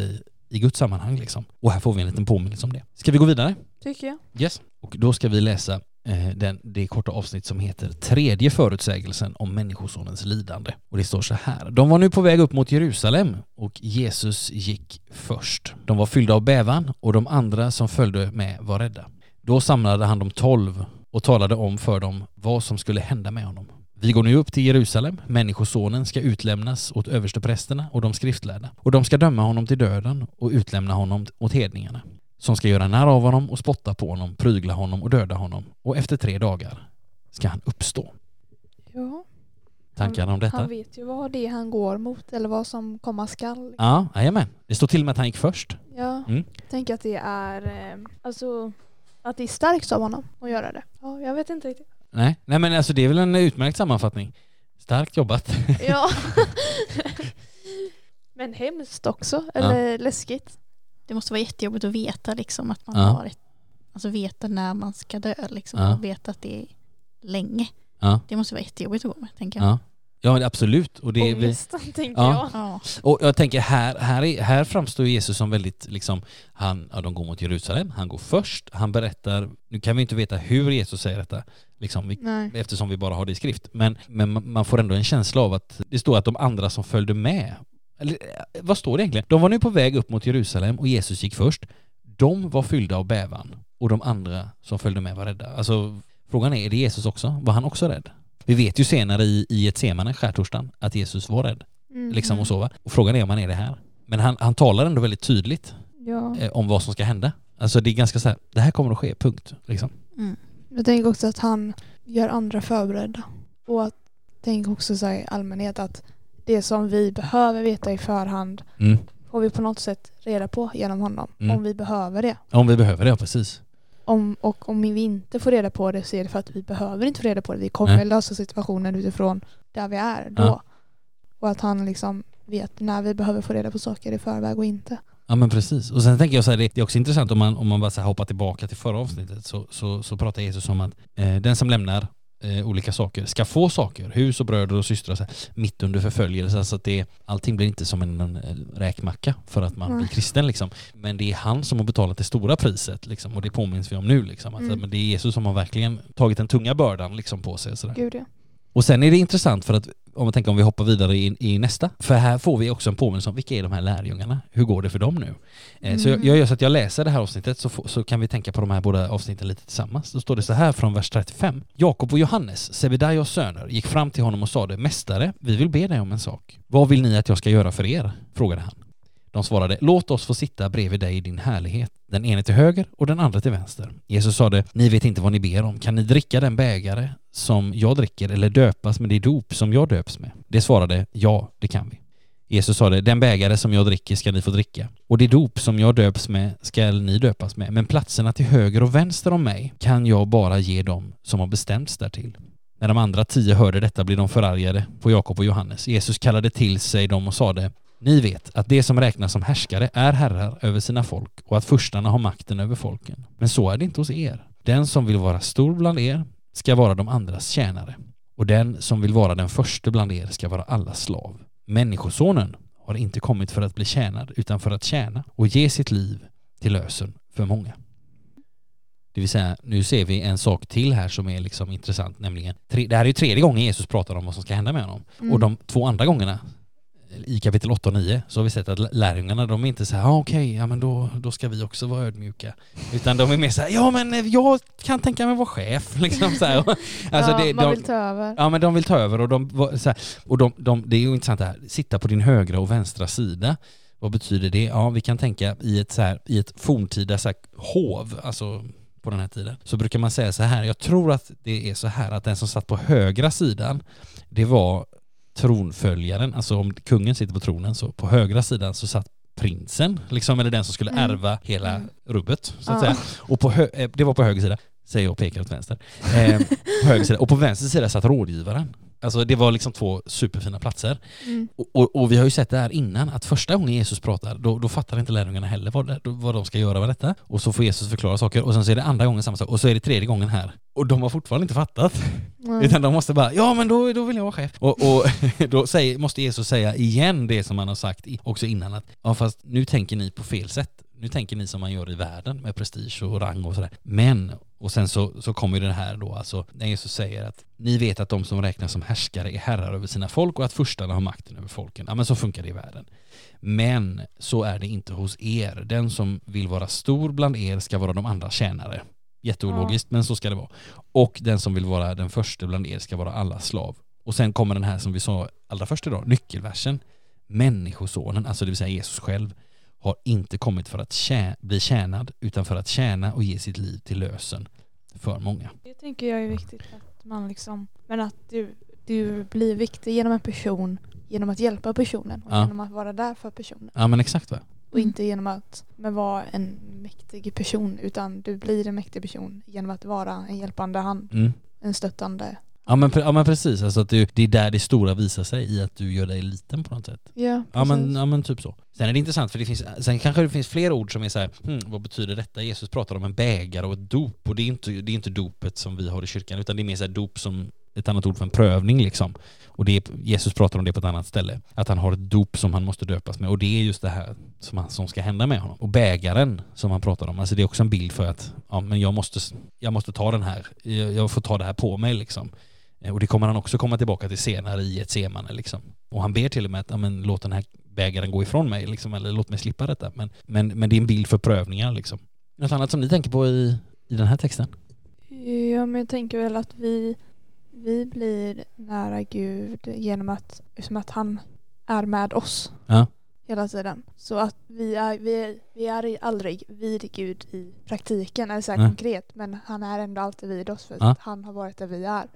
i- Guds sammanhang liksom. Och här får vi en liten påminnelse om det. Ska vi gå vidare? Tycker jag. Yes. Och då ska vi läsa Eh, den, det korta avsnitt som heter Tredje förutsägelsen om Människosonens lidande. Och det står så här. De var nu på väg upp mot Jerusalem och Jesus gick först. De var fyllda av bävan och de andra som följde med var rädda. Då samlade han de tolv och talade om för dem vad som skulle hända med honom. Vi går nu upp till Jerusalem. Människosonen ska utlämnas åt översteprästerna och de skriftlärda. Och de ska döma honom till döden och utlämna honom åt hedningarna som ska göra narr av honom och spotta på honom, prygla honom och döda honom. Och efter tre dagar ska han uppstå. Ja. Tankarna om detta? Han vet ju vad det är han går mot eller vad som komma skall. Ja, jajamän. Det står till och med att han gick först. Ja. Mm. Tänker att det är eh, alltså att det är starkt av honom att göra det. Ja, jag vet inte riktigt. Nej, nej men alltså det är väl en utmärkt sammanfattning. Starkt jobbat. Ja. (laughs) (laughs) Men hemskt också, eller läskigt. Det måste vara jättejobbigt att veta liksom att man Ja. har ett, alltså veta när man ska dö liksom Ja. och veta att det är länge. Ja. Det måste vara jättejobbigt att gå med tänker jag. Ja, absolut. Och, det är vi, tänker Ja. jag. Ja. och jag tänker här, här, är, här framstår Jesus som väldigt liksom, han, ja, de går mot Jerusalem, han går först, han berättar, nu kan vi inte veta hur Jesus säger detta, liksom, vi eftersom vi bara har det i skrift. Men, men man får ändå en känsla av att det står att de andra som följde med, eller eh, vad står det egentligen? De var nu på väg upp mot Jerusalem och Jesus gick först. De var fyllda av bävan och de andra som följde med var rädda. Alltså frågan är, är det Jesus också? Var han också rädd? Vi vet ju senare i, i ett semane, skärtorsdagen, att Jesus var rädd. Mm. Liksom och så? Och frågan är om han är det här. Men han, han talar ändå väldigt tydligt Ja. eh, om vad som ska hända. Alltså det är ganska så här, det här kommer att ske, punkt. Liksom. Mm. Jag tänker också att han gör andra förberedda. Och att tänk också så här i allmänhet att det som vi behöver veta i förhand Mm. får vi på något sätt reda på genom honom. Mm. Om vi behöver det. Om vi behöver det, ja precis. Om, och om vi inte får reda på det så är det för att vi behöver inte få reda på det. Vi kommer Nej. lösa situationen utifrån där vi är då. Ja. Och att han liksom vet när vi behöver få reda på saker i förväg och inte. Ja men precis. Och sen tänker jag så här, det är också intressant om man, om man bara så hoppar tillbaka till förra avsnittet så, så, så pratar Jesus om att eh, den som lämnar eh, olika saker ska få saker, hus och bröder och systrar så här, mitt under förföljelse. Så att det, allting blir inte som en, en räkmacka för att man Nej. blir kristen liksom. Men det är han som har betalat det stora priset liksom, och det påminns vi om nu liksom. Att, Mm. Men det är Jesus som har verkligen tagit den tunga bördan liksom på sig. Så där. Gud ja. Och sen är det intressant för att om man tänker om vi hoppar vidare i, i nästa. För här får vi också en påminnelse om vilka är de här lärjungarna? Hur går det för dem nu? Eh, Så jag, Mm. jag gör så att jag läser det här avsnittet så, så kan vi tänka på de här båda avsnitten lite tillsammans. Då står det så här från vers 35. Jakob och Johannes, Sebedaios söner, gick fram till honom och sade Mästare, vi vill be dig om en sak. Vad vill ni att jag ska göra för er? frågade han. De svarade, låt oss få sitta bredvid dig i din härlighet, den ene till höger och den andra till vänster. Jesus sade, ni vet inte vad ni ber om, kan ni dricka den bägare som jag dricker eller döpas med det dop som jag döps med? De svarade, ja, det kan vi. Jesus sade, den bägare som jag dricker ska ni få dricka, och det dop som jag döps med ska ni döpas med, men platserna till höger och vänster om mig kan jag bara ge dem som har bestämts därtill. När de andra tio hörde detta blev de förargade på Jakob och Johannes. Jesus kallade till sig dem och sade ni vet att det som räknas som härskare är herrar över sina folk och att furstarna har makten över folken. Men så är det inte hos er. Den som vill vara stor bland er ska vara de andras tjänare och den som vill vara den första bland er ska vara allas slav. Människosonen har inte kommit för att bli tjänad utan för att tjäna och ge sitt liv till lösen för många. Det vill säga, nu ser vi en sak till här som är liksom intressant, nämligen det här är ju tredje gången Jesus pratar om vad som ska hända med honom. Mm. Och de två andra gångerna i kapitel 8 och 9 så har vi sett att lärjungarna de är inte så här, ah, okej, ja men då, då ska vi också vara ödmjuka. Utan de är mer så här, ja men eh, jag kan tänka mig vara chef. (laughs) Liksom så här. Alltså, ja, det, man de, vill ta över. Ja men de vill ta över och de, så här, och de, de, det är ju intressant det här, sitta på din högra och vänstra sida. Vad betyder det? Ja vi kan tänka i ett, så här, i ett forntida så här, hov, alltså på den här tiden, så brukar man säga så här, jag tror att det är så här att den som satt på högra sidan, det var tronföljaren, alltså om kungen sitter på tronen så på högra sidan så satt prinsen, liksom, eller den som skulle Mm. ärva hela Mm. rubbet, så att Ja. säga. Och på hö- eh, det var på höger sida, säger jag och pekar åt vänster. Eh, på höger sida. Och på vänster sida satt rådgivaren. Alltså det var liksom två superfina platser. Mm. Och, och, vi har ju sett det här innan, att första gången Jesus pratar, då, då fattar inte lärjungarna heller vad, det, vad de ska göra med detta. Och så får Jesus förklara saker, och sen så är det andra gången samma sak, och så är det tredje gången här. Och de har fortfarande inte fattat. Nej. Utan de måste bara, ja men då, då vill jag vara chef. Och, och (laughs) då säger, måste Jesus säga igen det som han har sagt också innan att, ja fast nu tänker ni på fel sätt. Nu tänker ni som man gör i världen med prestige och rang och sådär. Men, och sen så, så kommer det här då, alltså när Jesus säger att ni vet att de som räknas som härskare är herrar över sina folk och att furstarna har makten över folken. Ja men så funkar det i världen. Men så är det inte hos er. Den som vill vara stor bland er ska vara de andra tjänare. Jätteologiskt, men så ska det vara. Och den som vill vara den första bland er ska vara alla slav. Och sen kommer den här som vi sa allra först idag, nyckelversen. Människosonen, alltså det vill säga Jesus själv, har inte kommit för att tjä- bli tjänad utan för att tjäna och ge sitt liv till lösen för många. Det tänker jag är viktigt att man liksom, men att du, du blir viktig genom en person genom att hjälpa personen och Ja. genom att vara där för personen. Ja men exakt va? Och inte genom att men vara en mäktig person utan du blir en mäktig person genom att vara en hjälpande hand, Mm. en stöttande. Ja men, ja men precis, alltså att det, det är där det stora visar sig i att du gör dig liten på något sätt. Ja, Ja men, ja men typ så. Sen är det intressant för det finns, sen kanske det finns fler ord som är så här, hmm, vad betyder detta? Jesus pratar om en bägare och ett dop och det är inte, det är inte dopet som vi har i kyrkan utan det är mer så här dop som ett annat ord för en prövning liksom. Och det är, Jesus pratar om det på ett annat ställe. Att han har ett dop som han måste döpas med och det är just det här som, han, som ska hända med honom. Och bägaren som han pratar om, alltså det är också en bild för att ja, men jag, måste, jag måste ta den här, jag, jag får ta det här på mig liksom. Eh, Och det kommer han också komma tillbaka till senare i ett semane liksom. Och han ber till och med att ja, men, låt den här bägaren gå ifrån mig liksom, eller låt mig slippa detta. Men, men, men det är en bild för prövningar liksom. Något annat som ni tänker på i, i den här texten? Ja, men jag tänker väl att vi, vi blir nära Gud genom att, som att han är med oss Ja. hela tiden. Så att vi är, vi är, vi är aldrig vid Gud i praktiken, eller så Nej. konkret, men han är ändå alltid vid oss för Ja. att han har varit där vi är.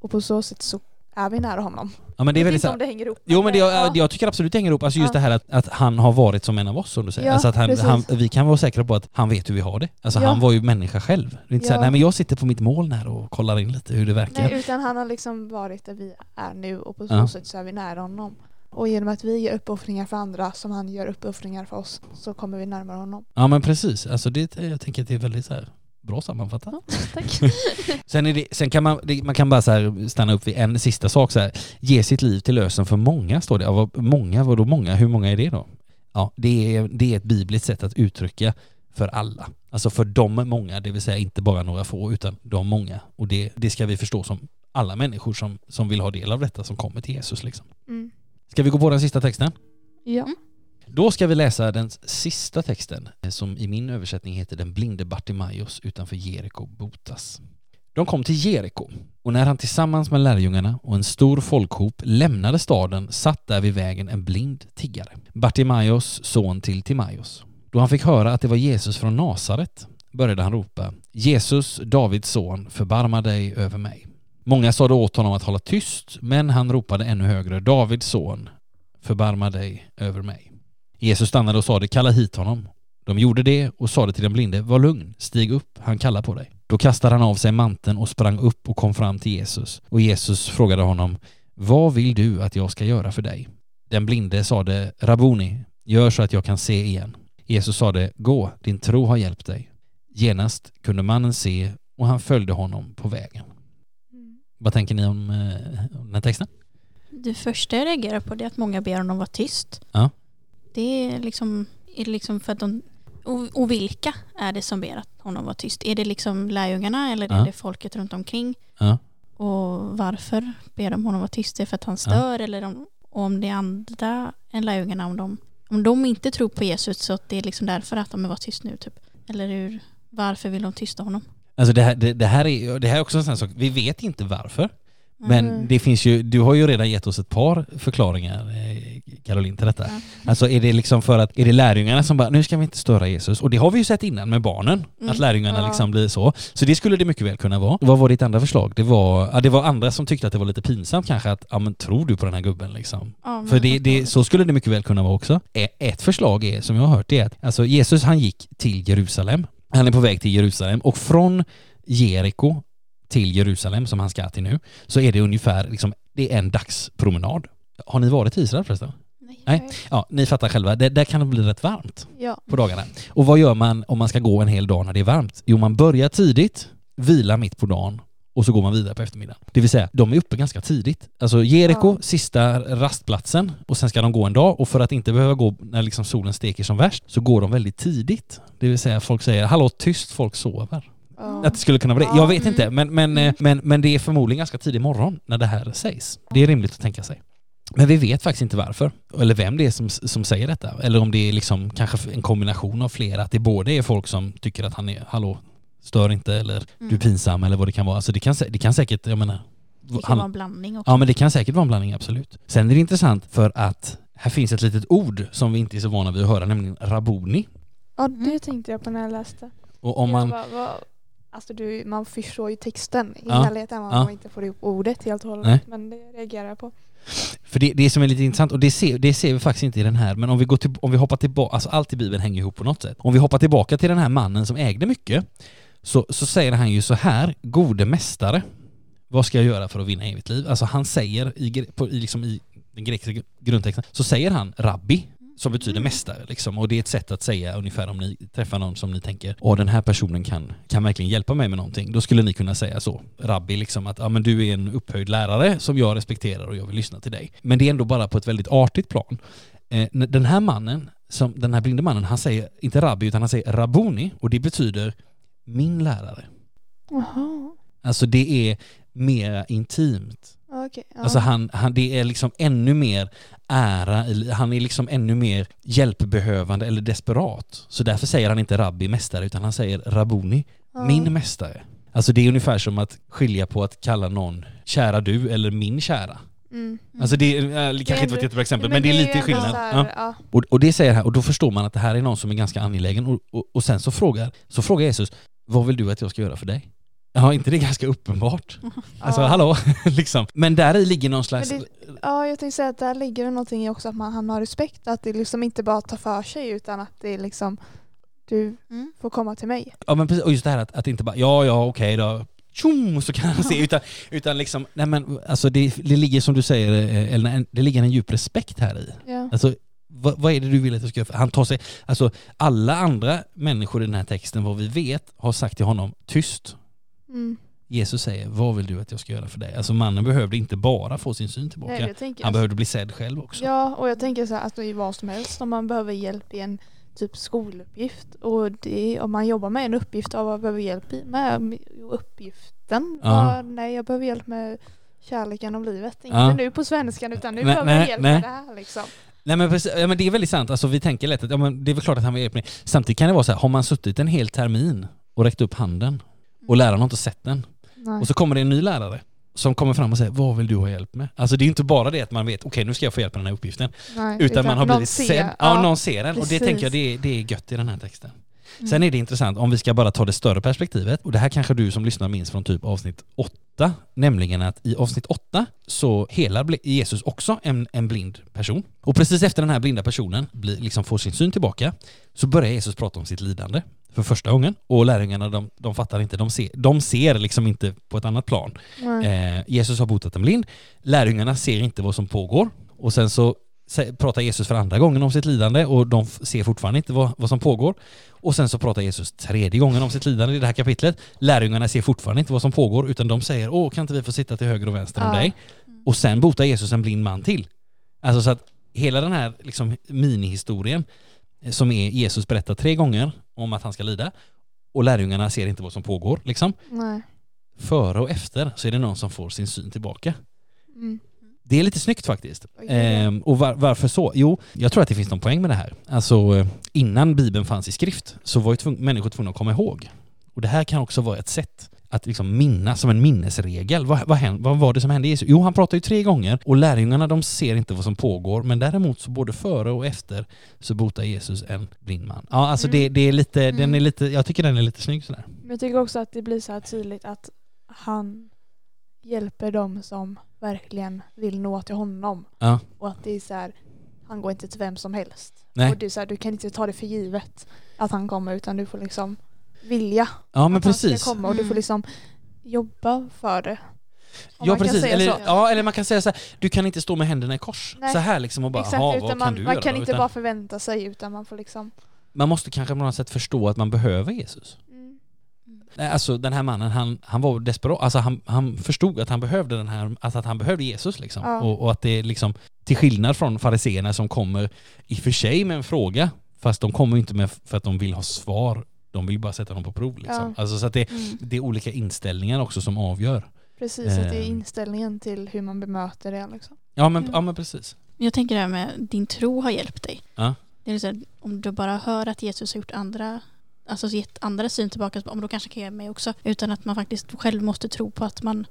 Ja. Och på så sätt så är vi nära honom. Ja men det är jag vet inte så om det hänger ihop. Jo men det, jag, ja. jag tycker absolut det hänger ihop, alltså just Ja. det här att, att han har varit som en av oss som du säger. Ja, alltså att han, han, vi kan vara säkra på att han vet hur vi har det. Alltså Ja. han var ju människa själv. Det är inte så här, Ja. nej men jag sitter på mitt moln här och kollar in lite hur det verkar. Nej, utan han har liksom varit där vi är nu och på så Ja. sätt så är vi nära honom. Och genom att vi gör uppoffringar för andra som han gör uppoffringar för oss så kommer vi närmare honom. Ja men precis, alltså det, jag tänker att det är väldigt så här, bra sammanfattat. Ja, tack. (laughs) Sen, är det, sen kan man, det, man kan bara så här stanna upp vid en sista sak så här. Ge sitt liv till lösen för många står det. Ja, vad, många, vadå många? Hur många är det då? Ja, det är, det är ett bibliskt sätt att uttrycka för alla. Alltså för de många, det vill säga inte bara några få utan de många. Och det, det ska vi förstå som alla människor som, som vill ha del av detta som kommer till Jesus liksom. Mm. Ska vi gå på den sista texten? Ja. Då ska vi läsa den sista texten eh, som i min översättning heter Den blinde Bartimaios utanför Jeriko botas. De kom till Jeriko och när han tillsammans med lärjungarna och en stor folkhop lämnade staden satt där vid vägen en blind tiggare, Bartimaios son till Timaios. Då han fick höra att det var Jesus från Nasaret började han ropa Jesus, Davids son, förbarma dig över mig. Många sade åt honom att hålla tyst, men han ropade ännu högre Davids son, förbarma dig över mig. Jesus stannade och sade kalla hit honom. De gjorde det och sade till den blinde var lugn, stig upp, han kallar på dig. Då kastade han av sig manteln och sprang upp och kom fram till Jesus och Jesus frågade honom vad vill du att jag ska göra för dig? Den blinde sade Rabuni, gör så att jag kan se igen. Jesus sade gå, din tro har hjälpt dig. Genast kunde mannen se och han följde honom på vägen. Mm. Vad tänker ni om, eh, om den här texten? Det första jag reagerar på det är att många ber honom vara tyst. Ja. Det är liksom, är det liksom för att de... Och, och vilka är det som ber att honom vara tyst? Är det liksom lärjungarna eller Ja. är det folket runt omkring? Ja. Och varför ber de honom vara tyst? Det är för att han stör eller om, om det är andra än lärjungarna, om de, om de inte tror på Jesus så att det är liksom därför att de är vara tyst nu typ. Eller hur, varför vill de tysta honom? Alltså det här, det, det här är det här är också en sån sak, vi vet inte varför. Men Mm. det finns ju, du har ju redan gett oss ett par förklaringar eh, Caroline till detta. Ja. Alltså är det liksom för att, är det lärjungarna som bara, nu ska vi inte störa Jesus? Och det har vi ju sett innan med barnen, Mm. att lärjungarna Ja. liksom blir så. Så det skulle det mycket väl kunna vara. Vad var ditt andra förslag? Det var, ja, det var andra som tyckte att det var lite pinsamt kanske att, ja men tror du på den här gubben liksom? Ja, För det, det, så skulle det mycket väl kunna vara också. Ett förslag är, som jag har hört, det är att alltså Jesus han gick till Jerusalem. Han är på väg till Jerusalem och från Jeriko till Jerusalem, som han ska till nu, så är det ungefär liksom, det är en dagspromenad. Har ni varit i Israel förresten? Nej. Ja, ni fattar själva. Det, där kan det bli rätt varmt Ja. på dagarna. Och vad gör man om man ska gå en hel dag när det är varmt? Jo, man börjar tidigt, vilar mitt på dagen och så går man vidare på eftermiddagen. Det vill säga, de är uppe ganska tidigt. Alltså Jeriko, Ja. sista rastplatsen och sen ska de gå en dag och för att inte behöva gå när liksom solen steker som värst så går de väldigt tidigt. Det vill säga folk säger hallå tyst, folk sover. Ja. Att det skulle kunna vara det. Ja. Jag vet Mm. inte, men, men, eh, men, men det är förmodligen ganska tidig morgon när det här sägs. Det är rimligt att tänka sig. Men vi vet faktiskt inte varför, eller vem det är som, som säger detta. Eller om det är liksom kanske en kombination av flera, att det både är folk som tycker att han är, hallå, stör inte, eller du är Mm. pinsam, eller vad det kan vara. Alltså det kan, det kan säkert, jag menar... Det kan han- vara en blandning också. Ja men det kan säkert vara en blandning, absolut. Sen är det intressant för att här finns ett litet ord som vi inte är så vana vid att höra, nämligen rabuni. ja, det tänkte jag på när jag läste. Och om man... bara, Alltså du, man förstår ju texten i Ja. helheten, man Ja. inte får ihop ordet helt och hållet. Nej. Men det reagerar jag på. För det, det som är lite intressant, och det ser, det ser vi faktiskt inte i den här, men om vi, går till, om vi hoppar tillbaka, alltså allt i Bibeln hänger ihop på något sätt. Om vi hoppar tillbaka till den här mannen som ägde mycket, så, så säger han ju så här, gode mästare, vad ska jag göra för att vinna evigt liv? Alltså han säger i, på, i, liksom i den grekiska grundtexten, så säger han rabbi, som betyder mästare liksom. Och det är ett sätt att säga ungefär om ni träffar någon som ni tänker, åh den här personen kan, kan verkligen hjälpa mig med någonting. Då skulle ni kunna säga så, rabbi liksom att, ja men du är en upphöjd lärare som jag respekterar och jag vill lyssna till dig. Men det är ändå bara på ett väldigt artigt plan. Eh, den här mannen, som, den här blinde mannen, han säger inte rabbi utan han säger rabuni och det betyder min lärare. Jaha. Alltså det är mera intimt. Okej. ja. Alltså han, han, det är liksom ännu mer ära, han är liksom ännu mer hjälpbehövande eller desperat. Så därför säger han inte rabbi, mästare, utan han säger rabuni, Ja. min mästare. Alltså det är ungefär som att skilja på att kalla någon kära du eller min kära. Mm. Alltså det är, äh, kanske Det inte är var ett jättebra exempel, men, det är ju lite ändå skillnad. här, ja. Och, och det säger han, och då förstår man att det här är någon som är ganska angelägen. Och, och, och sen så frågar, så frågar Jesus, vad vill du att jag ska göra för dig? Ja, inte det är ganska uppenbart? (laughs) Alltså Ja. hallå, (laughs) liksom. Men där i ligger någon slags... Men Ja, jag tänkte säga att där ligger det någonting i också att man, han har respekt. Att det liksom inte bara tar för sig utan att det är liksom du Mm. får komma till mig. Ja men precis, och just det här att, att inte bara, ja ja okej då, tjong, så kan han se. Utan, utan liksom, nej men alltså det, det ligger som du säger, eh, eller en- det ligger en djup respekt här i. Ja. Alltså, vad, vad är det du vill att jag ska göra? Han tar sig, alltså alla andra människor i den här texten, vad vi vet, har sagt till honom, tyst. Mm. Jesus säger, vad vill du att jag ska göra för dig? Alltså mannen behövde inte bara få sin syn tillbaka, Nej, jag han behövde bli sedd själv också. Ja, och jag tänker så här att i vad som helst om man behöver hjälp i en typ skoluppgift och det, om man jobbar med en uppgift av vad man behöver hjälp i med uppgiften. Ja. nej, jag behöver hjälp med kärleken om livet. Inte Ja. nu på svenskan utan nu Nej, behöver jag hjälp nej. med det här liksom. Nej men, precis, ja, men det är väldigt sant, alltså vi tänker lätt att ja, men det är väl klart att han vill hjälpa mig. Samtidigt kan det vara så här, har man suttit en hel termin och räckt upp handen och läraren har inte sett den Nej. och så kommer det en ny lärare som kommer fram och säger vad vill du ha hjälp med? Alltså det är inte bara det att man vet okej nu ska jag få hjälp med den här uppgiften Nej, utan, man har blivit sedd. Ja, någon ser den och det tänker jag det är, det är gött i den här texten. Mm. Sen är det intressant om vi ska bara ta det större perspektivet och det här kanske du som lyssnar minns från typ avsnitt 8 nämligen att i avsnitt 8 så helar Jesus också en, en blind person och precis efter den här blinda personen blir, liksom får sin syn tillbaka så börjar Jesus prata om sitt lidande för första gången och lärjungarna de, de fattar inte, de ser, de ser liksom inte på ett annat plan. Eh, Jesus har botat en blind. Lärjungarna ser inte vad som pågår. Och sen så pratar Jesus för andra gången om sitt lidande och de ser fortfarande inte vad, vad som pågår. Och sen så pratar Jesus tredje gången om sitt lidande i det här kapitlet. Lärjungarna ser fortfarande inte vad som pågår utan de säger åh kan inte vi få sitta till höger och vänster om Ja. dig? Och sen botar Jesus en blind man till. Alltså så att hela den här liksom minihistorien eh, som är Jesus berättar tre gånger om att han ska lida och lärjungarna ser inte vad som pågår liksom Nej. före och efter så är det någon som får sin syn tillbaka. Mm. Det är lite snyggt faktiskt. Oj, Ehm, och var, varför så? Jo, jag tror att det finns någon poäng med det här. Alltså innan Bibeln fanns i skrift så var ju tvung, människor tvungna att komma ihåg. Och det här kan också vara ett sätt att liksom minnas som en minnesregel. Vad, vad, hän- vad var det som hände Jesus? Jo, han pratar ju tre gånger och lärjungarna de ser inte vad som pågår men däremot så både före och efter så botar Jesus en blind man. Ja, alltså Mm. det, det är lite, den Mm. är lite, jag tycker den är lite snygg sådär. Men jag tycker också att det blir så här tydligt att han hjälper dem som verkligen vill nå till honom. Ja. Och att det är så här, han går inte till vem som helst. Nej. Och det är så här, du kan inte ta det för givet att han kommer utan du får liksom vilja Ja men att precis. ska komma och du Mm. får liksom jobba för det. Om Ja precis, eller, så. ja, eller man kan säga så här, du kan inte stå med händerna i kors Nej. så här liksom och bara, Exakt, "Jaha, vad kan man, du man göra kan då?" inte Utan bara förvänta sig utan man får liksom Man måste kanske på något sätt förstå att man behöver Jesus. mm. Nej, Alltså den här mannen, han, han var desperat, alltså han, han förstod att han behövde den här, alltså att han behövde Jesus liksom. Ja. Och, och att det är liksom, till skillnad från fariseerna som kommer i och för sig med en fråga, fast de kommer inte med för att de vill ha svar, de vill bara sätta dem på prov liksom. Ja. Alltså så att det, Mm. det är olika inställningar också som avgör. Precis, att det är Ehm. inställningen till hur man bemöter det liksom. Ja men, Mm. ja, men precis. Jag tänker det här med din tro har hjälpt dig. Ja. Det är så här, om du bara hör att Jesus har gjort andra, alltså gett andra syn tillbaka, om då kanske kan göra mig också. Utan att man faktiskt själv måste tro på att man,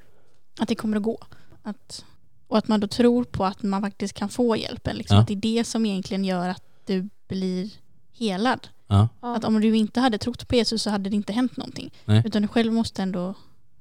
att det kommer att gå. Att, och att man då tror på att man faktiskt kan få hjälpen. Liksom. Ja. Att det är det som egentligen gör att du blir helad. Ja. Att om du inte hade trott på Jesus så hade det inte hänt någonting. Nej. Utan du själv måste ändå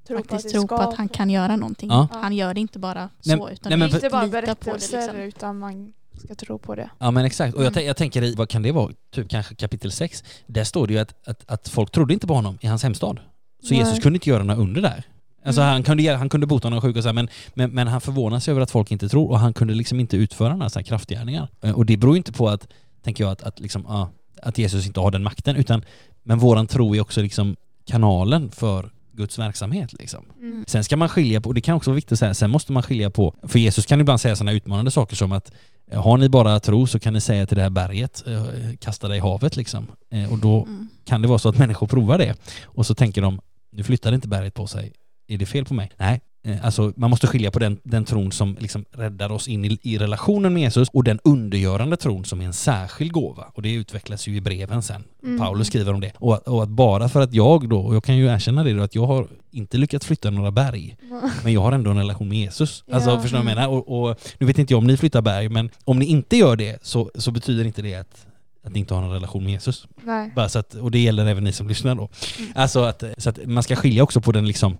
tro faktiskt tro på att han kan göra någonting. Ja. Han gör det inte bara Nej, så. Utan nej, men inte bara lita på det, berättelser liksom. utan man ska tro på det. Ja men exakt, och jag, Mm. tän- jag tänker i, vad kan det vara, typ kanske kapitel 6, där står det ju att, att, att folk trodde inte på honom i hans hemstad. Så Nej. Jesus kunde inte göra några under där. Alltså Mm. han, kunde, han kunde bota någon sjuk och så här, men, men, men han förvånar sig över att folk inte tror och han kunde liksom inte utföra några så här kraftgärningar. Eh, Och det beror ju inte på att, tänker jag, att, att, liksom, ja, att Jesus inte har den makten utan men våran tro är också liksom kanalen för Guds verksamhet liksom. Mm. Sen ska man skilja på, och det kan också vara viktigt att säga, sen måste man skilja på, för Jesus kan ibland säga sådana utmanande saker som att eh, har ni bara tro så kan ni säga till det här berget, eh, kasta det i havet liksom. Eh, Och då Mm. kan det vara så att människor provar det och så tänker de, nu flyttar inte berget på sig, är det fel på mig? Nej, alltså man måste skilja på den, den tron som liksom räddar oss in i, i relationen med Jesus och den undergörande tron som är en särskild gåva och det utvecklas ju i breven sen. Mm. Paulus skriver om det. Och, att- och att bara för att jag då, och jag kan ju erkänna det då, att jag har inte lyckats flytta några berg, (laughs) men jag har ändå en relation med Jesus. Alltså Ja. förstår du vad jag Mm. menar? Och, och nu vet inte jag om ni flyttar berg, men om ni inte gör det så, så betyder inte det att, att ni inte har en relation med Jesus. Nej. Bara så att, och det gäller även ni som lyssnar då. Mm. Alltså att, så att man ska skilja också på den liksom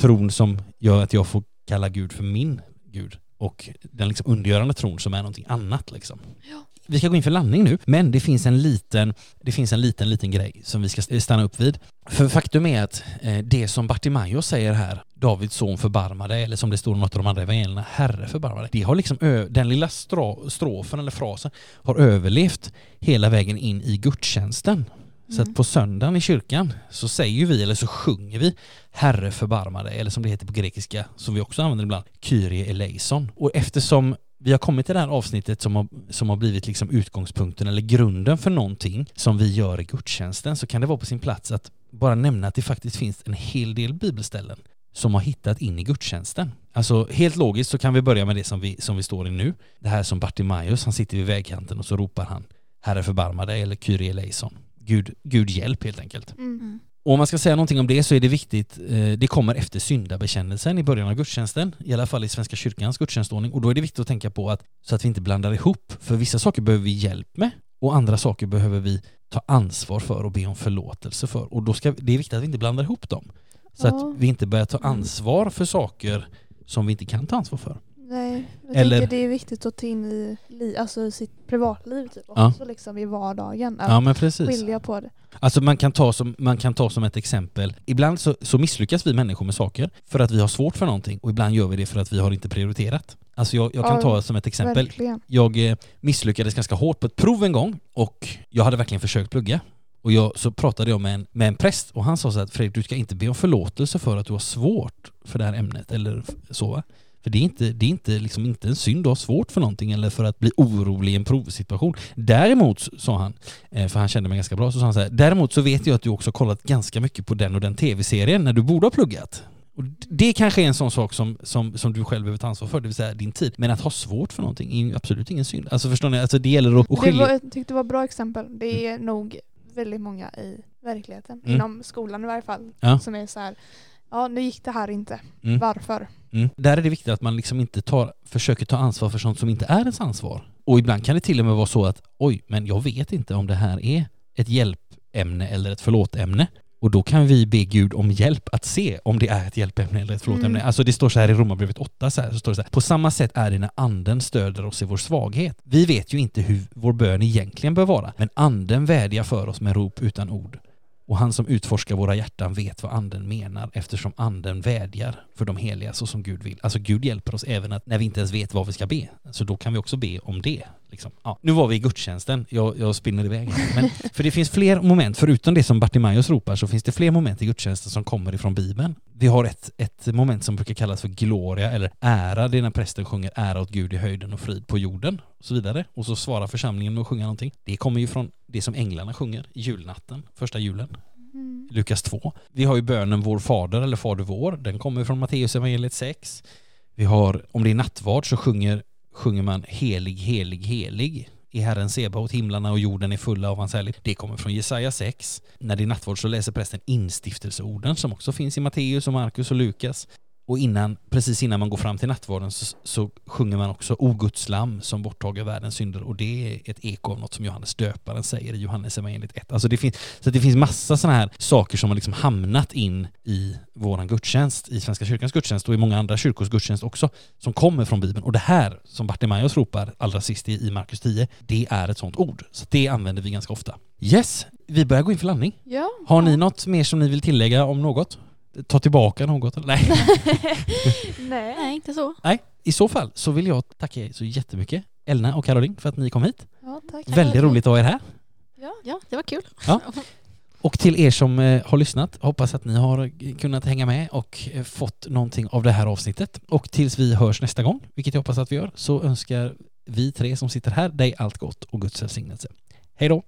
tron som gör att jag får kalla Gud för min Gud och den liksom undergörande tron som är någonting annat liksom. vi ska gå in för landning nu, men det finns en liten, det finns en liten, liten grej som vi ska stanna upp vid. För faktum är att eh, det som Bartimaeus säger här, Davids son förbarmade, eller som det står i något av de andra evangelierna, Herre förbarmade. Det har liksom, den lilla strofen eller frasen har överlevt hela vägen in i gudstjänsten. Så att på söndagen i kyrkan så säger vi, eller så sjunger vi Herre förbarmade, eller som det heter på grekiska, som vi också använder ibland, Kyrie eleison. Och eftersom vi har kommit till det här avsnittet som har, som har blivit liksom utgångspunkten eller grunden för någonting som vi gör i gudstjänsten så kan det vara på sin plats att bara nämna att det faktiskt finns en hel del bibelställen som har hittat in i gudstjänsten. Alltså helt logiskt så kan vi börja med det som vi, som vi står i nu. Det här som Bartimaeus, han sitter vid vägkanten och så ropar han Herre förbarma dig eller Kyrie eleison. Gud, Gud hjälp helt enkelt. Mm. Och om man ska säga någonting om det så är det viktigt, eh, det kommer efter syndabekännelsen i början av gudstjänsten, i alla fall i Svenska kyrkans gudstjänstordning, och då är det viktigt att tänka på att så att vi inte blandar ihop, för vissa saker behöver vi hjälp med och andra saker behöver vi ta ansvar för och be om förlåtelse för. Och då ska, det är viktigt att vi inte blandar ihop dem. Så Ja. att vi inte börjar ta ansvar för saker som vi inte kan ta ansvar för. Nej, jag Eller- tänker det är viktigt att ta in i li, alltså sitt privatliv typ Ja. också liksom i vardagen. Att Ja men precis. skilja på det. Alltså man kan ta som, man kan ta som ett exempel, ibland så, så misslyckas vi människor med saker för att vi har svårt för någonting och ibland gör vi det för att vi har inte prioriterat. Alltså jag, jag kan Ja, ta som ett exempel, Verkligen. jag eh, misslyckades ganska hårt på ett prov en gång och jag hade verkligen försökt plugga. Och jag, så pratade jag med en, med en präst och han sa så att Fredrik du ska inte be om förlåtelse för att du har svårt för det här ämnet eller så va? För det är inte, det är inte, liksom inte en synd att ha svårt för någonting eller för att bli orolig i en provsituation. Däremot, sa han, eh, för han kände mig ganska bra, så sa han så här, däremot så vet jag att du också kollat ganska mycket på den och den tv-serien när du borde ha pluggat. Och det kanske är en sån sak som, som, som du själv behöver ta ansvar för, det vill säga din tid. Men att ha svårt för någonting är ju absolut ingen synd. Alltså förstår ni? Alltså det gäller att, att Det skilja... var, jag tyckte det var ett bra exempel. Det är nog väldigt många i verkligheten, Mm. inom skolan i varje fall, Ja. som är så här. Ja, nu gick det här inte. Mm. Varför? Mm. Där är det viktigt att man liksom inte tar, försöker ta ansvar för sånt som inte är ens ansvar. Och ibland kan det till och med vara så att oj, men jag vet inte om det här är ett hjälpämne eller ett förlåtämne. Och då kan vi be Gud om hjälp att se om det är ett hjälpämne eller ett förlåtämne. Mm. Alltså det står så här i Romarbrevet 8, så, här, så står det så här. På samma sätt är det när anden stöder oss i vår svaghet. Vi vet ju inte hur vår bön egentligen bör vara, men anden vädjar för oss med rop utan ord. Och han som utforskar våra hjärtan vet vad anden menar eftersom anden vädjar för de heliga så som Gud vill. Alltså Gud hjälper oss även att när vi inte ens vet vad vi ska be. Så då kan vi också be om det. Liksom. Ja, nu var vi i gudstjänsten, jag, jag spinner iväg. Men, (laughs) för det finns fler moment, förutom det som Bartimaeus ropar så finns det fler moment i gudstjänsten som kommer ifrån Bibeln. Vi har ett, ett moment som brukar kallas för gloria eller ära, det är när prästen sjunger ära åt Gud i höjden och frid på jorden och så vidare. Och så svarar församlingen med att sjunga någonting. Det kommer ju från det som änglarna sjunger julnatten, första julen. Mm. Lukas 2. Vi har ju bönen Vår Fader eller Fader vår, den kommer från Matteus evangeliet 6. Vi har, om det är nattvard så sjunger, sjunger man Helig, helig, helig i Herren Sebaot, himlarna och jorden är fulla av hans härlighet. Det kommer från Jesaja 6. När det är nattvard så läser prästen instiftelseorden som också finns i Matteus och Markus och Lukas. Och innan, precis innan man går fram till nattvarden så, så sjunger man också O Guds lamm som borttager världens synder och det är ett eko av något som Johannes döparen säger i Johannes evangeliet 1. Alltså det finns, så det finns massa sådana här saker som har liksom hamnat in i våran gudstjänst, i Svenska kyrkans gudstjänst och i många andra kyrkors gudstjänst också, som kommer från Bibeln. Och det här som Bartimaeus ropar allra sist i, i Markus 10, det är ett sådant ord. Så det använder vi ganska ofta. Yes, vi börjar gå in för landning. Ja. Har ni något mer som ni vill tillägga om något? Ta tillbaka något? eller? Nej. (laughs) Nej. (laughs) Nej, inte så. Nej, i så fall så vill jag tacka er så jättemycket, Elna och Caroline, för att ni kom hit. Ja, tack. Väldigt roligt att ha er här. Ja. Ja, det var kul. Ja. Och till er som eh, har lyssnat, hoppas att ni har kunnat hänga med och eh, fått någonting av det här avsnittet. Och tills vi hörs nästa gång, vilket jag hoppas att vi gör, så önskar vi tre som sitter här dig allt gott och Guds välsignelse. Hej då!